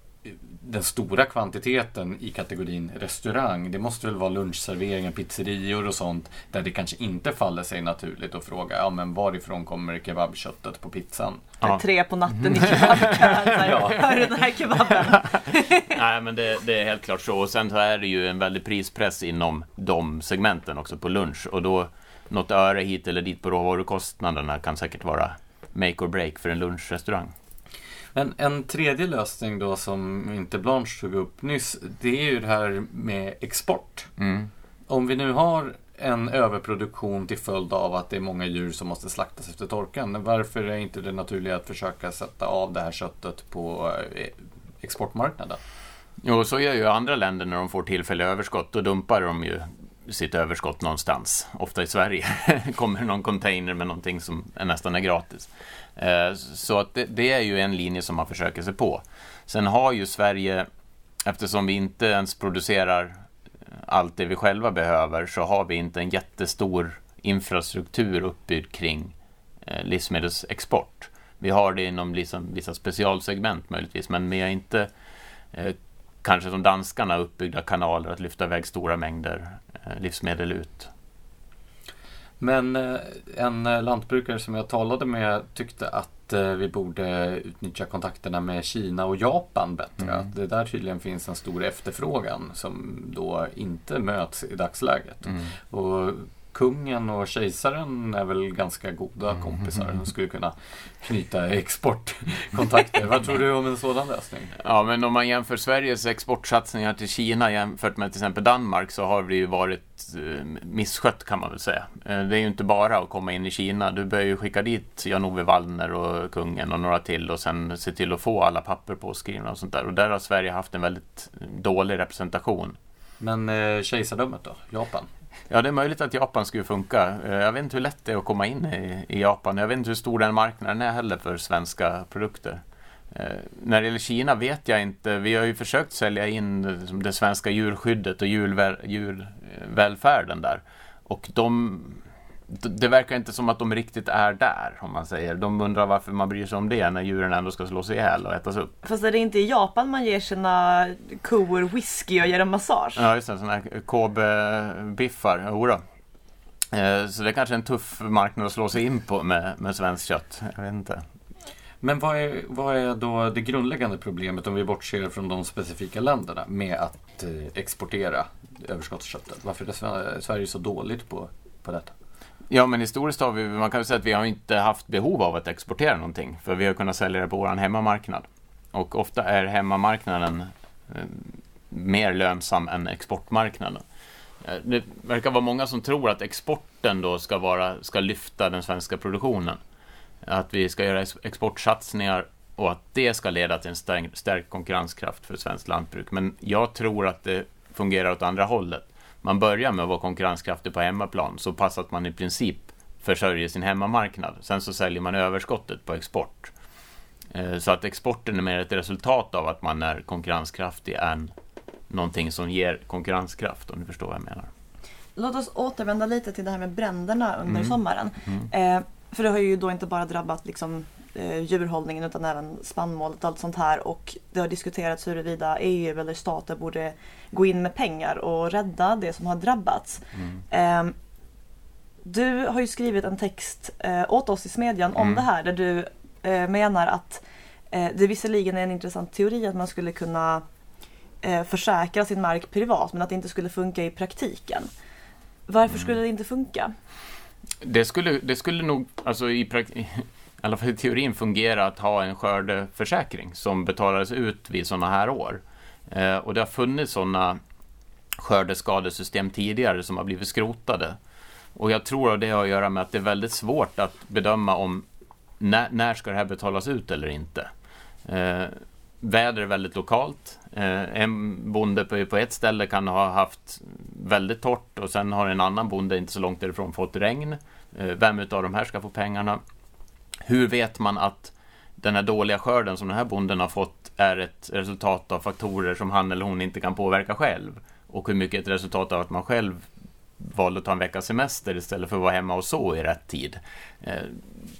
den stora kvantiteten i kategorin restaurang, det måste väl vara lunchserveringar, pizzerior och sånt där det kanske inte faller sig naturligt att fråga, ja men varifrån kommer kebabköttet på pizzan? Ja. Tre på natten i kebabkön, ja. hör du den här kebaben? Nej men det, det, är helt klart så och sen så är det ju en väldig prispress inom de segmenten också på lunch och då något öre hit eller dit på råvarukostnaderna kan säkert vara make or break för en lunchrestaurang. Men en tredje lösning då som inte Blanche tog upp nyss, det är ju det här med export. Mm. Om vi nu har en överproduktion till följd av att det är många djur som måste slaktas efter torkan. Varför är inte det naturliga att försöka sätta av det här köttet på eh, exportmarknaden? Jo, så gör ju andra länder när de får tillfälliga överskott. Då dumpar de ju sitt överskott någonstans. Ofta i Sverige kommer någon container med någonting som är nästan är gratis. Eh, så att det, det, är ju en linje som man försöker sig på. Sen har ju Sverige, eftersom vi inte ens producerar eh, allt det vi själva behöver, så har vi inte en jättestor infrastruktur uppbyggd kring eh, livsmedelsexport. Vi har det inom liksom vissa specialsegment möjligtvis, men vi har inte kanske som danskarna uppbyggda kanaler att lyfta iväg stora mängder livsmedel ut. Men eh, en eh, lantbrukare som jag talade med tyckte att eh, vi borde utnyttja kontakterna med Kina och Japan bättre. Mm. Att det där tydligen finns en stor efterfrågan som då inte möts i dagsläget. Mm. Och kungen och kejsaren är väl ganska goda mm. kompisar. De skulle kunna knyta exportkontakter. Vad tror du om en sådan lösning? Ja, men om man jämför Sveriges exportsatsningar till Kina jämfört med till exempel Danmark så har det ju varit eh, misskött kan man väl säga. Eh, det är ju inte bara att komma in i Kina. Du bör ju skicka dit Jan-Ove Wallner och kungen och några till och sen se till att få alla papper påskrivna och sånt där. Och där har Sverige haft en väldigt dålig representation. Men eh, kejsardömet då? Japan? Ja, det är möjligt att Japan skulle funka. Eh, jag vet inte hur lätt det är att komma in i, i Japan. Jag vet inte hur stor den marknaden är heller för svenska produkter. Eh, när det gäller Kina vet jag inte. Vi har ju försökt sälja in det, det svenska djurskyddet och djurväl, djurvälfärden där. Och de det verkar inte som att de riktigt är där, om man säger. De undrar varför man bryr sig om det när djuren ändå ska slås ihjäl och ätas upp. Fast är det inte i Japan man ger sina kor whisky och ger dem massage? Ja, just det. Sådana här KB-biffar. Jodå. Eh, så det är kanske en tuff marknad att slå sig in på med, med svenskt kött. Jag vet inte. Men vad är, vad är då det grundläggande problemet om vi bortser från de specifika länderna med att eh, exportera överskottsköttet? Varför är Sverige så dåligt på, på detta? Ja, men historiskt har vi, man kan säga att vi har inte haft behov av att exportera någonting, för vi har kunnat sälja det på vår hemmamarknad. Och ofta är hemmamarknaden eh, mer lönsam än exportmarknaden. Eh, det verkar vara många som tror att exporten då ska, vara, ska lyfta den svenska produktionen. Att vi ska göra exportsatsningar och att det ska leda till en stärkt konkurrenskraft för svenskt lantbruk. Men jag tror att det fungerar åt andra hållet man börjar med att vara konkurrenskraftig på hemmaplan så pass att man i princip försörjer sin hemmamarknad. Sen så säljer man överskottet på export. Eh, så att exporten är mer ett resultat av att man är konkurrenskraftig än någonting som ger konkurrenskraft, om du förstår vad jag menar. Låt oss återvända lite till det här med bränderna under mm. sommaren. Mm. Eh, för det har ju då inte bara drabbat liksom, djurhållningen utan även spannmålet och allt sånt här. Och det har diskuterats huruvida EU eller stater borde gå in med pengar och rädda det som har drabbats. Mm. Eh, du har ju skrivit en text eh, åt oss i Smedjan om mm. det här där du eh, menar att eh, det visserligen är en intressant teori att man skulle kunna eh, försäkra sin mark privat men att det inte skulle funka i praktiken. Varför mm. skulle det inte funka? Det skulle, det skulle nog, alltså i, i alla fall i teorin fungera att ha en skördeförsäkring som betalades ut vid sådana här år. Eh, och det har funnits sådana skördeskadesystem tidigare som har blivit skrotade. Och jag tror att det har att göra med att det är väldigt svårt att bedöma om när, när ska det här betalas ut eller inte. Eh, väder är väldigt lokalt. Eh, en bonde på, på ett ställe kan ha haft väldigt torrt och sen har en annan bonde inte så långt därifrån fått regn. Eh, vem utav de här ska få pengarna? Hur vet man att den här dåliga skörden som den här bonden har fått är ett resultat av faktorer som han eller hon inte kan påverka själv? Och hur mycket ett resultat av att man själv valde att ta en veckas semester istället för att vara hemma och så i rätt tid. Eh,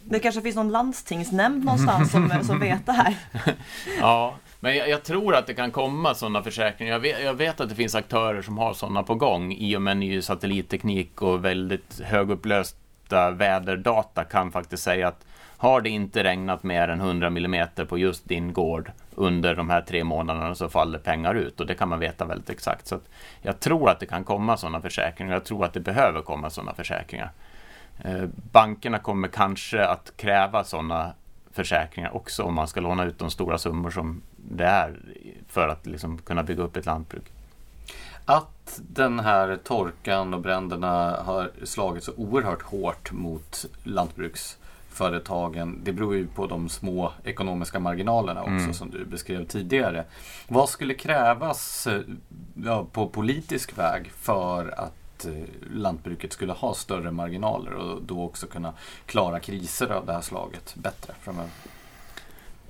Det kanske finns någon landstingsnämnd någonstans som, som vet det här. ja, men jag, jag, tror att det kan komma sådana försäkringar. Jag vet, jag vet, att det finns aktörer som har sådana på gång i och med ny satellitteknik och väldigt högupplösta väderdata kan faktiskt säga att har det inte regnat mer än 100 mm på just din gård under de här tre månaderna så faller pengar ut och det kan man veta väldigt exakt. Så jag tror att det kan komma sådana försäkringar. Jag tror att det behöver komma sådana försäkringar. Eh, bankerna kommer kanske att kräva sådana försäkringar också om man ska låna ut de stora summor som det är för att liksom kunna bygga upp ett lantbruk. Att den här torkan och bränderna har slagit så oerhört hårt mot lantbruks lantbruksföretagen, det beror ju på de små ekonomiska marginalerna också mm. som du beskrev tidigare. Vad skulle krävas ja, på politisk väg för att eh, lantbruket skulle ha större marginaler och då också kunna klara kriser av det här slaget bättre framöver?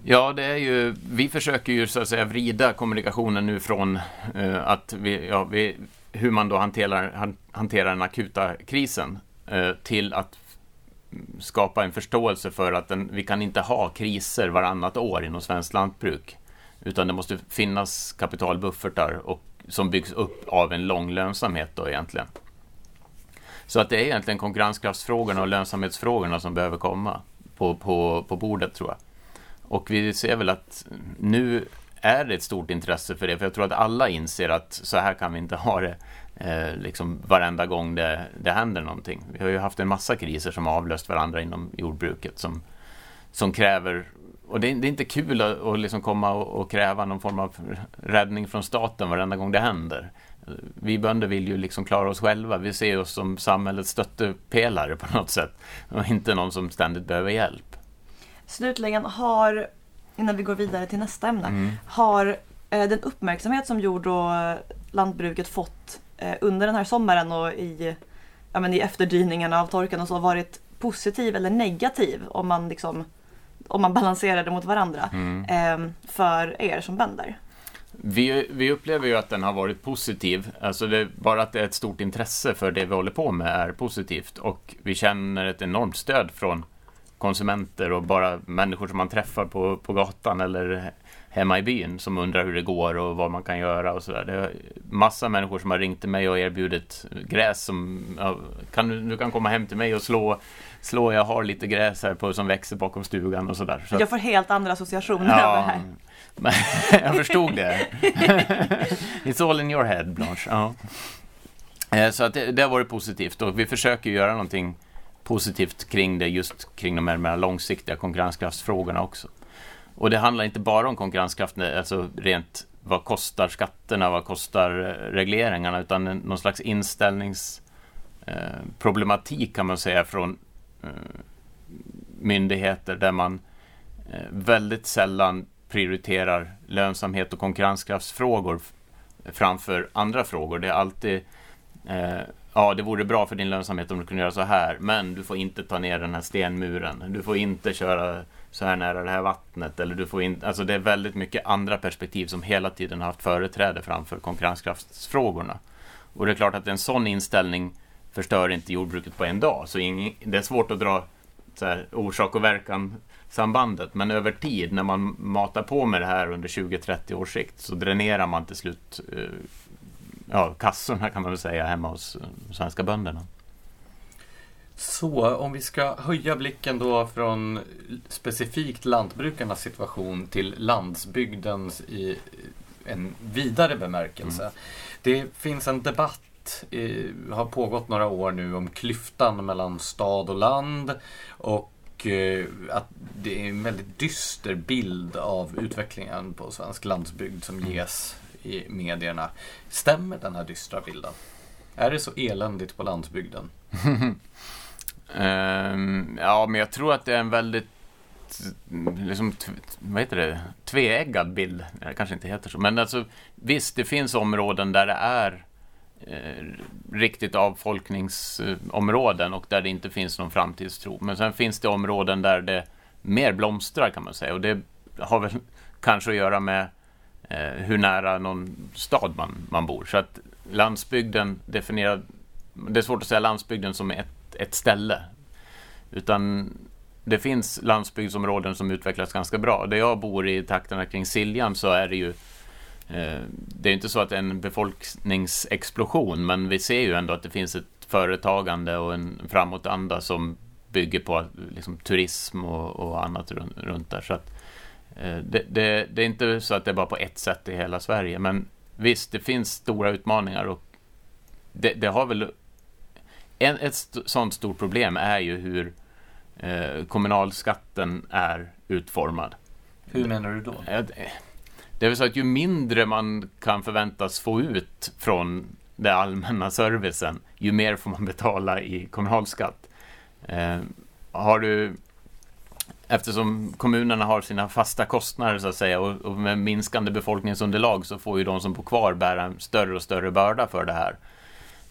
Ja, det är ju, vi försöker ju så att säga vrida kommunikationen nu från uh, att vi, ja, vi, hur man då hanterar, han, hanterar den akuta krisen uh, till att skapa en förståelse för att den, vi kan inte ha kriser varannat år inom svenskt lantbruk. Utan det måste finnas kapitalbuffertar och, som byggs upp av en lång lönsamhet då egentligen. Så att det är egentligen konkurrenskraftsfrågorna och lönsamhetsfrågorna som behöver komma på, på, på bordet tror jag. Och vi ser väl att nu är det ett stort intresse för det, för jag tror att alla inser att så här kan vi inte ha det eh, liksom varenda gång det, det händer någonting. Vi har ju haft en massa kriser som har avlöst varandra inom jordbruket som, som kräver och det är, det är inte kul att, att liksom komma och, och, kräva någon form av räddning från staten varenda gång det händer. Vi bönder vill ju liksom klara oss själva. Vi ser oss som samhällets stöttepelare på något sätt och inte någon som ständigt behöver hjälp. Slutligen, har, innan vi går vidare till nästa ämne, mm. har eh, den uppmärksamhet som jord och lantbruket fått under den här sommaren och i, ja, men i efterdyningarna av torkan och så varit positiv eller negativ om man, liksom, om man balanserar det mot varandra mm. eh, för er som bönder? Vi, vi, upplever ju att den har varit positiv. Alltså det, bara att det är ett stort intresse för det vi håller på med är positivt och vi känner ett enormt stöd från konsumenter och bara människor som man träffar på, på gatan eller hemma i byn som undrar hur det går och vad man kan göra och sådär. Det är massa människor som har ringt till mig och erbjudit gräs som kan, du, du kan komma hem till mig och slå slå, jag har lite gräs här på, som växer bakom stugan och sådär. Så jag får helt andra associationer ja, över det här. jag förstod det. It's all in your head, Blanche. Ja. Eh, så att det, det har varit positivt och vi försöker göra någonting positivt kring det, just kring de här mer långsiktiga konkurrenskraftsfrågorna också. Och det handlar inte bara om konkurrenskraft, alltså rent vad kostar skatterna, vad kostar eh, regleringarna, utan någon slags inställningsproblematik eh, kan man säga från eh, myndigheter där man väldigt sällan prioriterar lönsamhet och konkurrenskraftsfrågor framför andra frågor. Det är alltid ja, det vore bra för din lönsamhet om du kunde göra så här, men du får inte ta ner den här stenmuren. Du får inte köra så här nära det här vattnet. Eller du får in, alltså det är väldigt mycket andra perspektiv som hela tiden har haft företräde framför konkurrenskraftsfrågorna. Och det är klart att en sån inställning förstör inte jordbruket på en dag. Så det är svårt att dra så här, orsak och verkan sambandet. Men över tid, när man matar på med det här under 20-30 års sikt, så dränerar man till slut eh, ja, kassorna kan man väl säga hemma hos de svenska bönderna. Så om vi ska höja blicken då från specifikt lantbrukarnas situation till landsbygdens i en vidare bemärkelse. Mm. Det finns en debatt, har pågått några år nu, om klyftan mellan stad och land. Och och eh, att det är en väldigt dyster bild av utvecklingen på svensk landsbygd som Mm. ges i medierna. Stämmer den här dystra bilden? Är det så eländigt på landsbygden? Ehm, ja, men jag tror att det är en väldigt liksom, vad heter det? tveeggad bild. Det kanske inte heter så. Men alltså, visst, det finns områden där det är eh, riktigt avfolkningsområden och där det inte finns någon framtidstro. Men sen finns det områden där det mer blomstrar kan man säga. Och det har väl kanske att göra med eh, hur nära någon stad man, man bor. Så att landsbygden definierad det är svårt att säga landsbygden som ett, ett ställe. Utan det finns landsbygdsområden som utvecklas ganska bra. Där jag bor i trakterna kring Siljan så är det ju eh, Det är inte så att det är en befolkningsexplosion men vi ser ju ändå att det finns ett företagande och en framåtanda som bygger på liksom, turism och, och annat runt, runt där. Så att, eh, det, det, det är inte så att det är bara på ett sätt i hela Sverige men visst, det finns stora utmaningar och det, det har väl en, ett st sånt stort problem är ju hur eh, kommunalskatten är utformad. Hur menar du då? Det- Det är väl så att ju mindre man kan förväntas få ut från den allmänna servicen, ju mer får man betala i kommunalskatt. Eh, har du, eftersom kommunerna har sina fasta kostnader så att säga och, och med minskande befolkningsunderlag så får ju de som bor kvar bära en större och större börda för det här.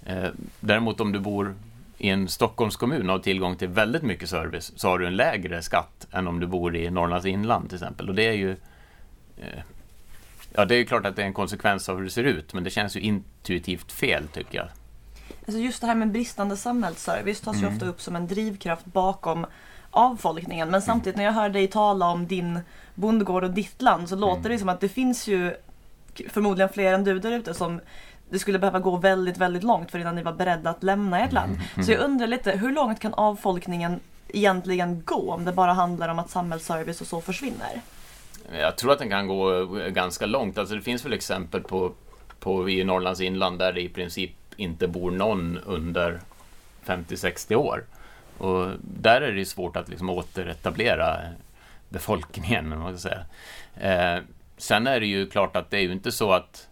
Eh, däremot om du bor i en Stockholmskommun och har tillgång till väldigt mycket service så har du en lägre skatt än om du bor i Norrlands inland till exempel. Och det är ju eh, Ja, det är ju klart att det är en konsekvens av hur det ser ut, men det känns ju intuitivt fel tycker jag. Alltså just det här med bristande samhällsservice tas ju Mm. ofta upp som en drivkraft bakom avfolkningen. Men samtidigt när jag hör dig tala om din bondgård och ditt land så låter Mm. det som att det finns ju förmodligen fler än du där ute som det skulle behöva gå väldigt, väldigt långt för innan ni var beredda att lämna ert land. Mm. Så jag undrar lite, hur långt kan avfolkningen egentligen gå om det bara handlar om att samhällsservice och så försvinner? Jag tror att den kan gå eh, ganska långt. Alltså det finns väl exempel på, på i Norrlands inland där det i princip inte bor någon under 50-60 år. Och där är det svårt att liksom återetablera befolkningen, man ska säga. Eh, sen är det ju klart att det är ju inte så att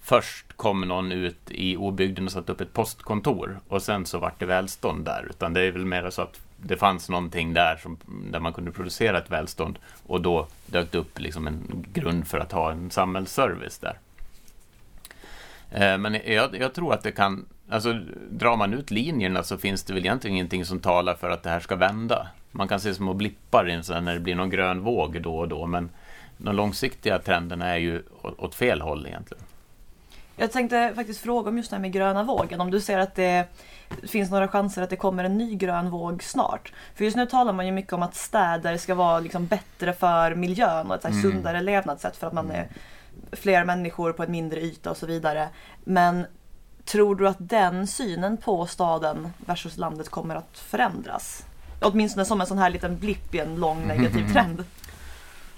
först kom någon ut i obygden och satte upp ett postkontor och sen så vart det välstånd där. Utan det är väl mer så att det fanns någonting där som, där man kunde producera ett välstånd och då dök det upp liksom en grund för att ha en samhällsservice där. Eh, men jag, jag tror att det kan, alltså drar man ut linjerna så finns det väl egentligen ingenting som talar för att det här ska vända. Man kan se små blippar när det blir någon grön våg då och då, men de långsiktiga trenderna är ju åt fel håll egentligen. Jag tänkte faktiskt fråga om just det här med gröna vågen. Om du ser att det finns några chanser att det kommer en ny grön våg snart. För just nu talar man ju mycket om att städer ska vara liksom bättre för miljön och ett Mm. sundare levnadssätt för att man är fler människor på en mindre yta och så vidare. Men tror du att den synen på staden versus landet kommer att förändras? Åtminstone som en sån här liten blipp i en lång negativ trend.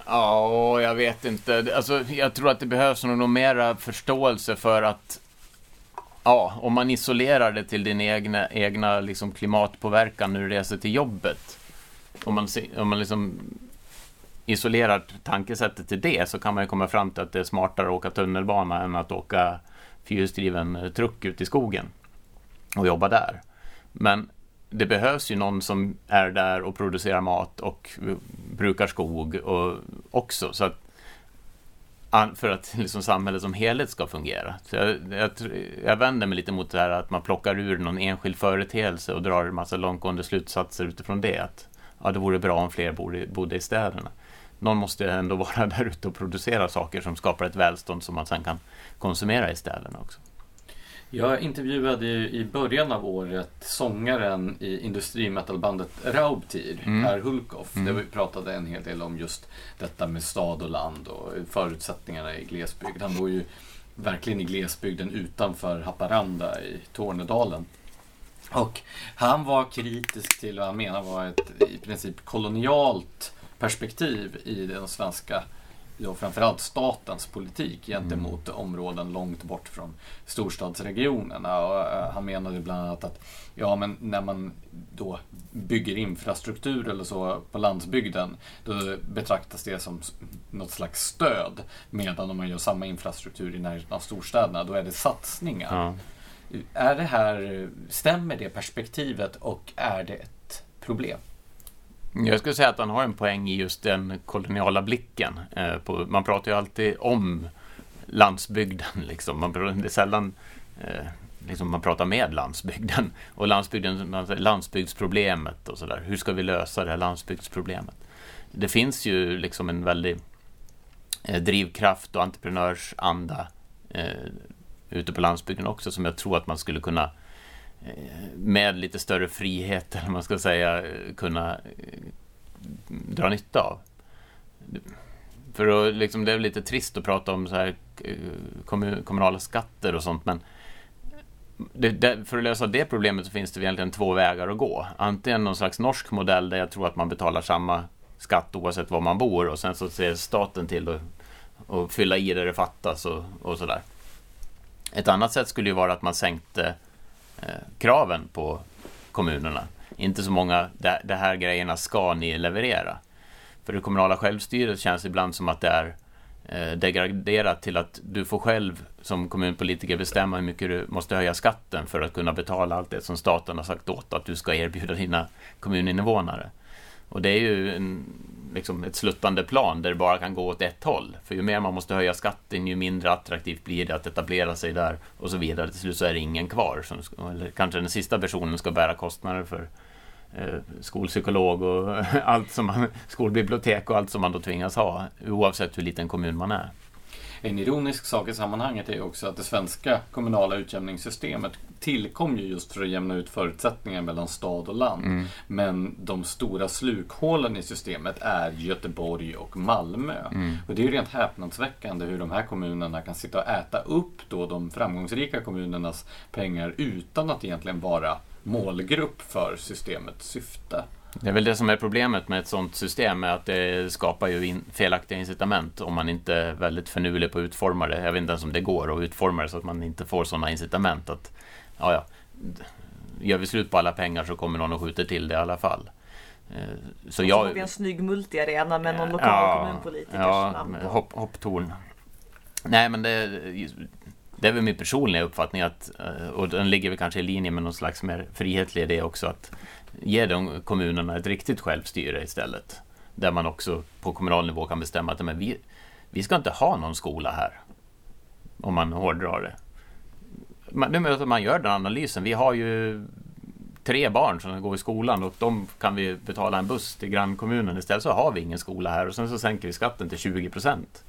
Ja, jag vet inte. Alltså, jag tror att det behövs nog mera förståelse för att Ja, om man isolerar det till din egna, egna liksom klimatpåverkan när du reser till jobbet. Om man, om man liksom isolerar tankesättet till det så kan man ju komma fram till att det är smartare att åka tunnelbana än att åka fyrhjulsdriven truck ut i skogen och jobba där. Men det behövs ju någon som är där och producerar mat och brukar skog och också. Så att, för att liksom samhället som helhet ska fungera. Så jag, jag, jag vänder mig lite mot det här att man plockar ur någon enskild företeelse och drar en massa långtgående slutsatser utifrån det. Att ja, det vore bra om fler bodde, bodde i städerna. Någon måste ändå vara där ute och producera saker som skapar ett välstånd som man sen kan konsumera i städerna också. Jag intervjuade ju i början av året sångaren i industrimetalbandet Raubtir, Mm. Per Hulkoff. Mm. Där vi pratade en hel del om just detta med stad och land och förutsättningarna i glesbygd. Han bor ju verkligen i glesbygden utanför Haparanda i Tornedalen. Och han var kritisk till vad han menar var ett i princip kolonialt perspektiv i den svenska ja, framförallt statens politik gentemot mm. områden långt bort från storstadsregionerna. Och, uh, han menade bland annat att ja, men när man då bygger infrastruktur eller så på landsbygden, då betraktas det som något slags stöd. Medan om man gör samma infrastruktur i närheten av storstäderna, då är det satsningar. Ja. Är det här, stämmer det perspektivet och är det ett problem? Jag skulle säga att han har en poäng i just den koloniala blicken. Eh, på, man pratar ju alltid om landsbygden. Liksom. Man, det är sällan eh, liksom man pratar med landsbygden. Och landsbygden, landsbygdsproblemet och sådär. Hur ska vi lösa det här landsbygdsproblemet? Det finns ju liksom en väldig eh, drivkraft och entreprenörsanda eh, ute på landsbygden också som jag tror att man skulle kunna Eh, Eh, med lite större frihet, eller man ska säga, eh, kunna eh, dra nytta av. För att, liksom, det är lite trist att prata om så här kommunala skatter och sånt, men det, det, för att lösa det problemet så finns det egentligen två vägar att gå. Antingen någon slags norsk modell där jag tror att man betalar samma skatt oavsett var man bor och sen så ser staten till att och fylla i där det fattas och, och sådär. Ett annat sätt skulle ju vara att man sänkte Eh, Eh, kraven på kommunerna. Inte så många, det, det här grejerna ska ni leverera. För det kommunala självstyret känns ibland som att det är eh, degraderat till att du får själv som kommunpolitiker bestämma hur mycket du måste höja skatten för att kunna betala allt det som staten har sagt åt att du ska erbjuda dina kommuninvånare. Och det är ju en, liksom ett sluttande plan där det bara kan gå åt ett håll. För ju mer man måste höja skatten, ju mindre attraktivt blir det att etablera sig där och så vidare. Till slut så är det ingen kvar. Som, eller kanske den sista personen ska bära kostnader för eh, skolpsykolog och allt som man, skolbibliotek och allt som man då tvingas ha, oavsett hur liten kommun man är. En ironisk sak i sammanhanget är också att det svenska kommunala utjämningssystemet tillkom ju just för att jämna ut förutsättningar mellan stad och land. Mm. Men de stora slukhålen i systemet är Göteborg och Malmö. Mm. Och det är ju rent häpnadsväckande hur de här kommunerna kan sitta och äta upp då de framgångsrika kommunernas pengar utan att egentligen vara målgrupp för systemets syfte. Det är väl det som är problemet med ett sådant system, är att det skapar ju in felaktiga incitament om man inte är väldigt förnulig på att utforma det. Jag vet inte ens om det går att utforma det så att man inte får sådana incitament att, ja ja, gör vi slut på alla pengar så kommer någon och skjuter till det i alla fall. Eh, så jag... Så en snygg multiarena med någon lokal ja, kommunpolitiker. Ja, hopp, hopptorn. Nej, men det, det är väl min personliga uppfattning att, eh, och den ligger väl kanske i linje med någon slags mer frihetlig idé också, att ge de kommunerna ett riktigt självstyre istället. Där man också på kommunal nivå kan bestämma att men vi, vi ska inte ha någon skola här. Om man hårdrar det. Man, man gör den analysen. Vi har ju tre barn som går i skolan och de kan vi betala en buss till grannkommunen. Istället så har vi ingen skola här och sen så sänker vi skatten till 20 procent.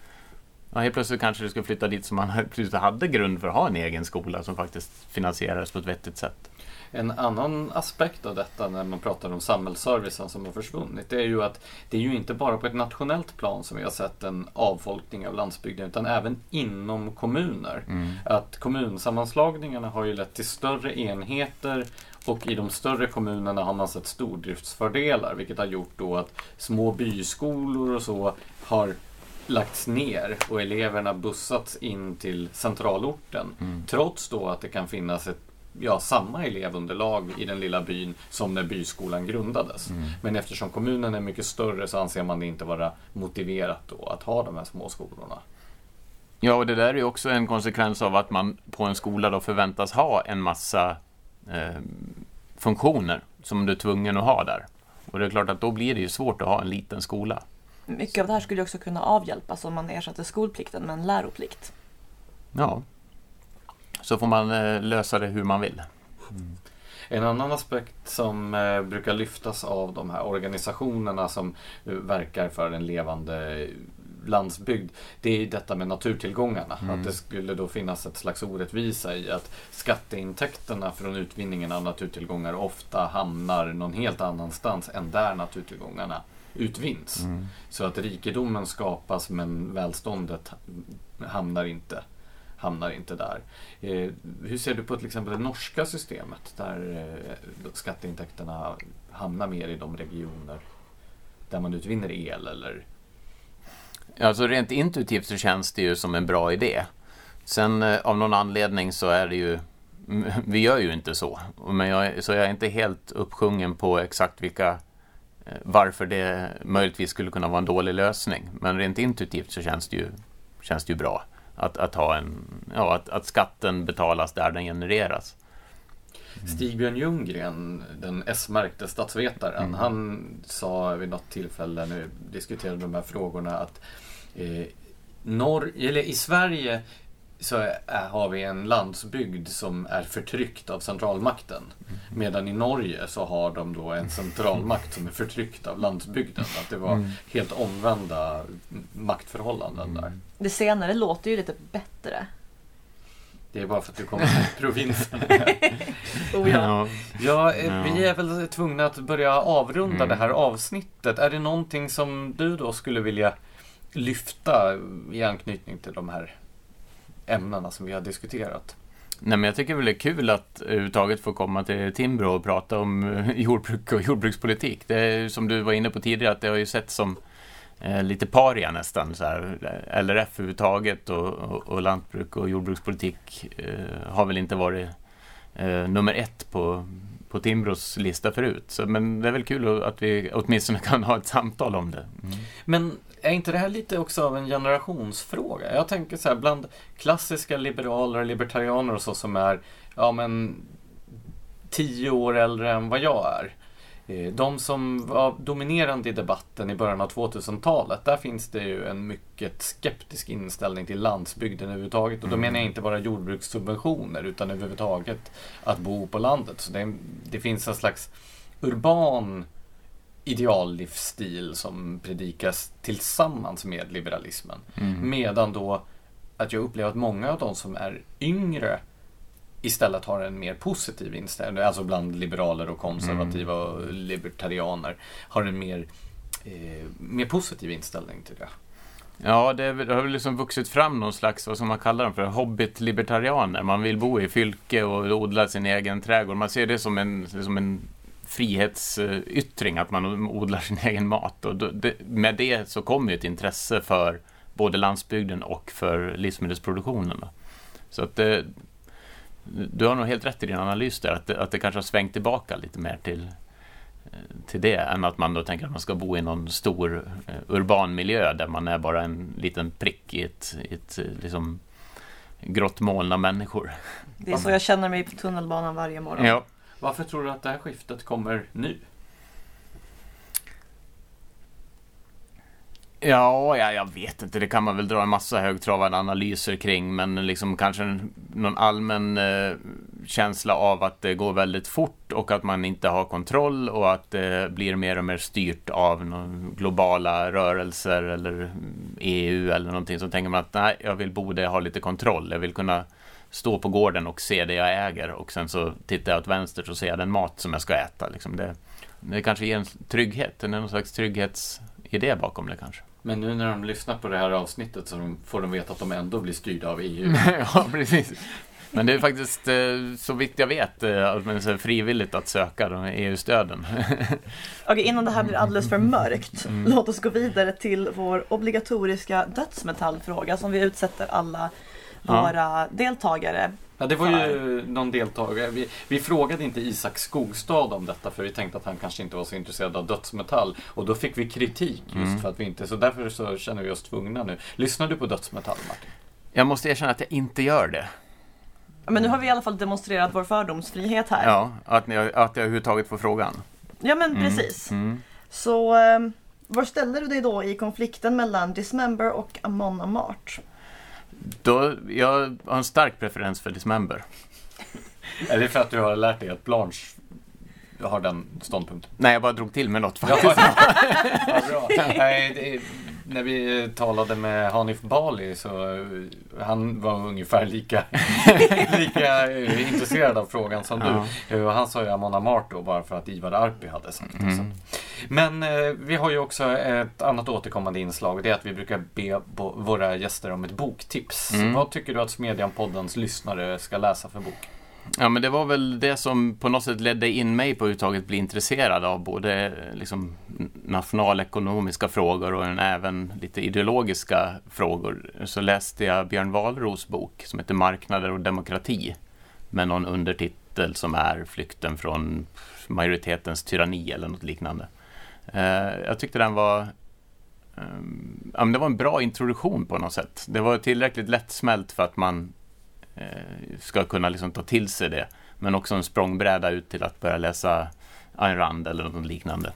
Ja, helt plötsligt kanske det skulle flytta dit som man hade grund för att ha en egen skola som faktiskt finansieras på ett vettigt sätt. En annan aspekt av detta när man pratar om samhällsservicen som har försvunnit, det är ju att det är ju inte bara på ett nationellt plan som vi har sett en avfolkning av landsbygden, utan även inom kommuner. Mm. Att kommunsammanslagningarna har ju lett till större enheter och i de större kommunerna har man sett stordriftsfördelar, vilket har gjort då att små byskolor och så har lagts ner och eleverna bussats in till centralorten. Mm. Trots då att det kan finnas ett ja, samma elevunderlag i den lilla byn som när byskolan grundades. Mm. Men eftersom kommunen är mycket större så anser man det inte vara motiverat då att ha de här små skolorna. Ja, och det där är ju också en konsekvens av att man på en skola då förväntas ha en massa eh, funktioner som du är tvungen att ha där. Och det är klart att då blir det ju svårt att ha en liten skola. Mycket av det här skulle också kunna avhjälpas om man ersatte skolplikten med en läroplikt. Ja, så får man eh, lösa det hur man vill. Mm. En annan aspekt som eh, brukar lyftas av de här organisationerna som eh, verkar för en levande landsbygd, det är detta med naturtillgångarna. Mm. Att det skulle då finnas ett slags orättvisa i att skatteintäkterna från utvinningen av naturtillgångar ofta hamnar någon helt annanstans än där naturtillgångarna utvinns. Mm. Så att rikedomen skapas men välståndet hamnar inte hamnar inte där. Eh, hur ser du på till exempel det norska systemet där eh, skatteintäkterna hamnar mer i de regioner där man utvinner el eller Alltså rent intuitivt så känns det ju som en bra idé. Sen eh, av någon anledning så är det ju vi gör ju inte så. Men jag, så jag är inte helt uppsjungen på exakt vilka eh, varför det möjligtvis skulle kunna vara en dålig lösning. Men rent intuitivt så känns det ju, känns det ju bra att, att, ha en, ja, att, att skatten betalas där den genereras. Stig-Björn Ljunggren, den S-märkte statsvetaren, mm. han sa vid något tillfälle när vi diskuterade de här frågorna att eh, norr, eller i Sverige så är, har vi en landsbygd som är förtryckt av centralmakten. Mm. Medan i Norge så har de då en centralmakt som är förtryckt av landsbygden. Att det var mm. helt omvända maktförhållanden där. Det senare låter ju lite bättre. Det är bara för att du kommer från provinsen. oh ja. ja, eh, vi är väl tvungna att börja avrunda mm. det här avsnittet. Är det någonting som du då skulle vilja lyfta i anknytning till de här ämnena som vi har diskuterat? Nej, men jag tycker väl det är kul att överhuvudtaget få komma till Timbro och prata om eh, jordbruk och jordbrukspolitik. Det är som du var inne på tidigare, att det har ju sett som eh, lite paria nästan. Så här. LRF överhuvudtaget och, och, och lantbruk och jordbrukspolitik eh, har väl inte varit eh, nummer ett på, på Timbros lista förut. Så, men det är väl kul att vi åtminstone kan ha ett samtal om det. Mm. Men är inte det här lite också av en generationsfråga? Jag tänker så här, bland klassiska liberaler och libertarianer och så som är, ja men, tio år äldre än vad jag är. Eh, de som var dominerande i debatten i början av 2000-talet, där finns det ju en mycket skeptisk inställning till landsbygden överhuvudtaget. Och då menar jag inte bara jordbrukssubventioner, utan överhuvudtaget att bo på landet. Så det, det finns en slags urban ideallivsstil som predikas tillsammans med liberalismen. Mm. Medan då att jag upplever att många av de som är yngre istället har en mer positiv inställning, alltså bland liberaler och konservativa mm. och libertarianer, har en mer, eh, mer positiv inställning till det. Ja, det, det har väl liksom vuxit fram någon slags, vad som man kallar dem för, hobbit-libertarianer. Man vill bo i fylke och odla sin egen trädgård. Man ser det som en, som en frihetsyttring, att man odlar sin egen mat. Och det, med det så kommer ett intresse för både landsbygden och för livsmedelsproduktionen. Så att det, du har nog helt rätt i din analys där, att det, att det kanske har svängt tillbaka lite mer till, till det än att man då tänker att man ska bo i någon stor eh, urban miljö där man är bara en liten prick i ett, i ett liksom, grått moln av människor. Det är så jag känner mig på tunnelbanan varje morgon. Ja. Varför tror du att det här skiftet kommer nu? Ja, ja, jag vet inte. Det kan man väl dra en massa högtravande analyser kring. Men liksom kanske någon allmän eh, känsla av att det går väldigt fort och att man inte har kontroll och att det blir mer och mer styrt av globala rörelser eller EU eller någonting. Så tänker man att nej, jag vill bo där jag har lite kontroll. Jag vill kunna stå på gården och se det jag äger och sen så tittar jag åt vänster så ser jag den mat som jag ska äta. Liksom det, det kanske ger en trygghet, det är någon slags trygghetsidé bakom det kanske. Men nu när de lyssnar på det här avsnittet så får de veta att de ändå blir styrda av EU. ja, precis. Men det är faktiskt, eh, så vitt jag vet, eh, frivilligt att söka de EU-stöden. Okej, innan det här blir alldeles för mörkt, mm. låt oss gå vidare till vår obligatoriska dödsmetallfråga som vi utsätter alla våra ja. deltagare. Ja, det var ju någon deltagare. Vi, vi, frågade inte Isak Skogstad om detta för vi tänkte att han kanske inte var så intresserad av dödsmetall. Och då fick vi kritik just mm. för att vi inte, så därför så känner vi oss tvungna nu. Lyssnar du på dödsmetall Martin? Jag måste erkänna att jag inte gör det. Men nu har vi i alla fall demonstrerat vår fördomsfrihet här. Ja, att, ni, att jag överhuvudtaget får frågan. Ja men mm. precis. Mm. Så eh, var ställer du dig då i konflikten mellan Dismember och Amon Amart? Då, jag har en stark preferens för Dismember. Är det för att du har lärt dig att Blanche har den ståndpunkten? Nej, jag bara drog till med något faktiskt. Ja, ja, bra. Nej, det, när vi talade med Hanif Bali så eh, han var ungefär lika, lika eh, intresserad av frågan som ja. du. Eh, han sa ju Amon Mart då bara för att Ivar Arpi hade sagt det. Mm. Men eh, vi har ju också ett annat återkommande inslag. Det är att vi brukar be våra gäster om ett boktips. Mm. Vad tycker du att Smedjan-poddens lyssnare ska läsa för bok? Ja, men det var väl det som på något sätt ledde in mig på uttaget bli intresserad av både liksom, nationalekonomiska frågor och även lite ideologiska frågor. Så läste jag Björn Wahlroos bok som heter Marknader och demokrati med någon undertitel som är Flykten från majoritetens tyranni eller något liknande. Eh, jag tyckte den var ehm, ja, men det var en bra introduktion på något sätt. Det var tillräckligt lättsmält för att man ska kunna liksom ta till sig det. Men också en språngbräda ut till att börja läsa Ayn Rand eller något liknande.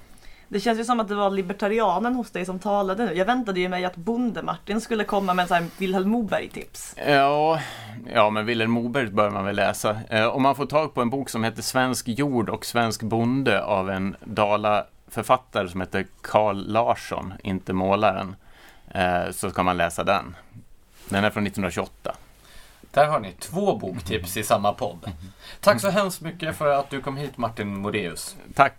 Det känns ju som att det var libertarianen hos dig som talade nu. Jag väntade ju mig att Bonde-Martin skulle komma med en Vilhelm Moberg-tips. Ja, ja, men Vilhelm Moberg bör man väl läsa. Eh, om man får tag på en bok som heter Svensk jord och svensk bonde av en Dala författare som heter Carl Larsson, inte målaren, eh, så kan man läsa den. Den är från 1928. Där har ni två boktips i samma podd. Tack så hemskt mycket för att du kom hit Martin Moreus. Tack.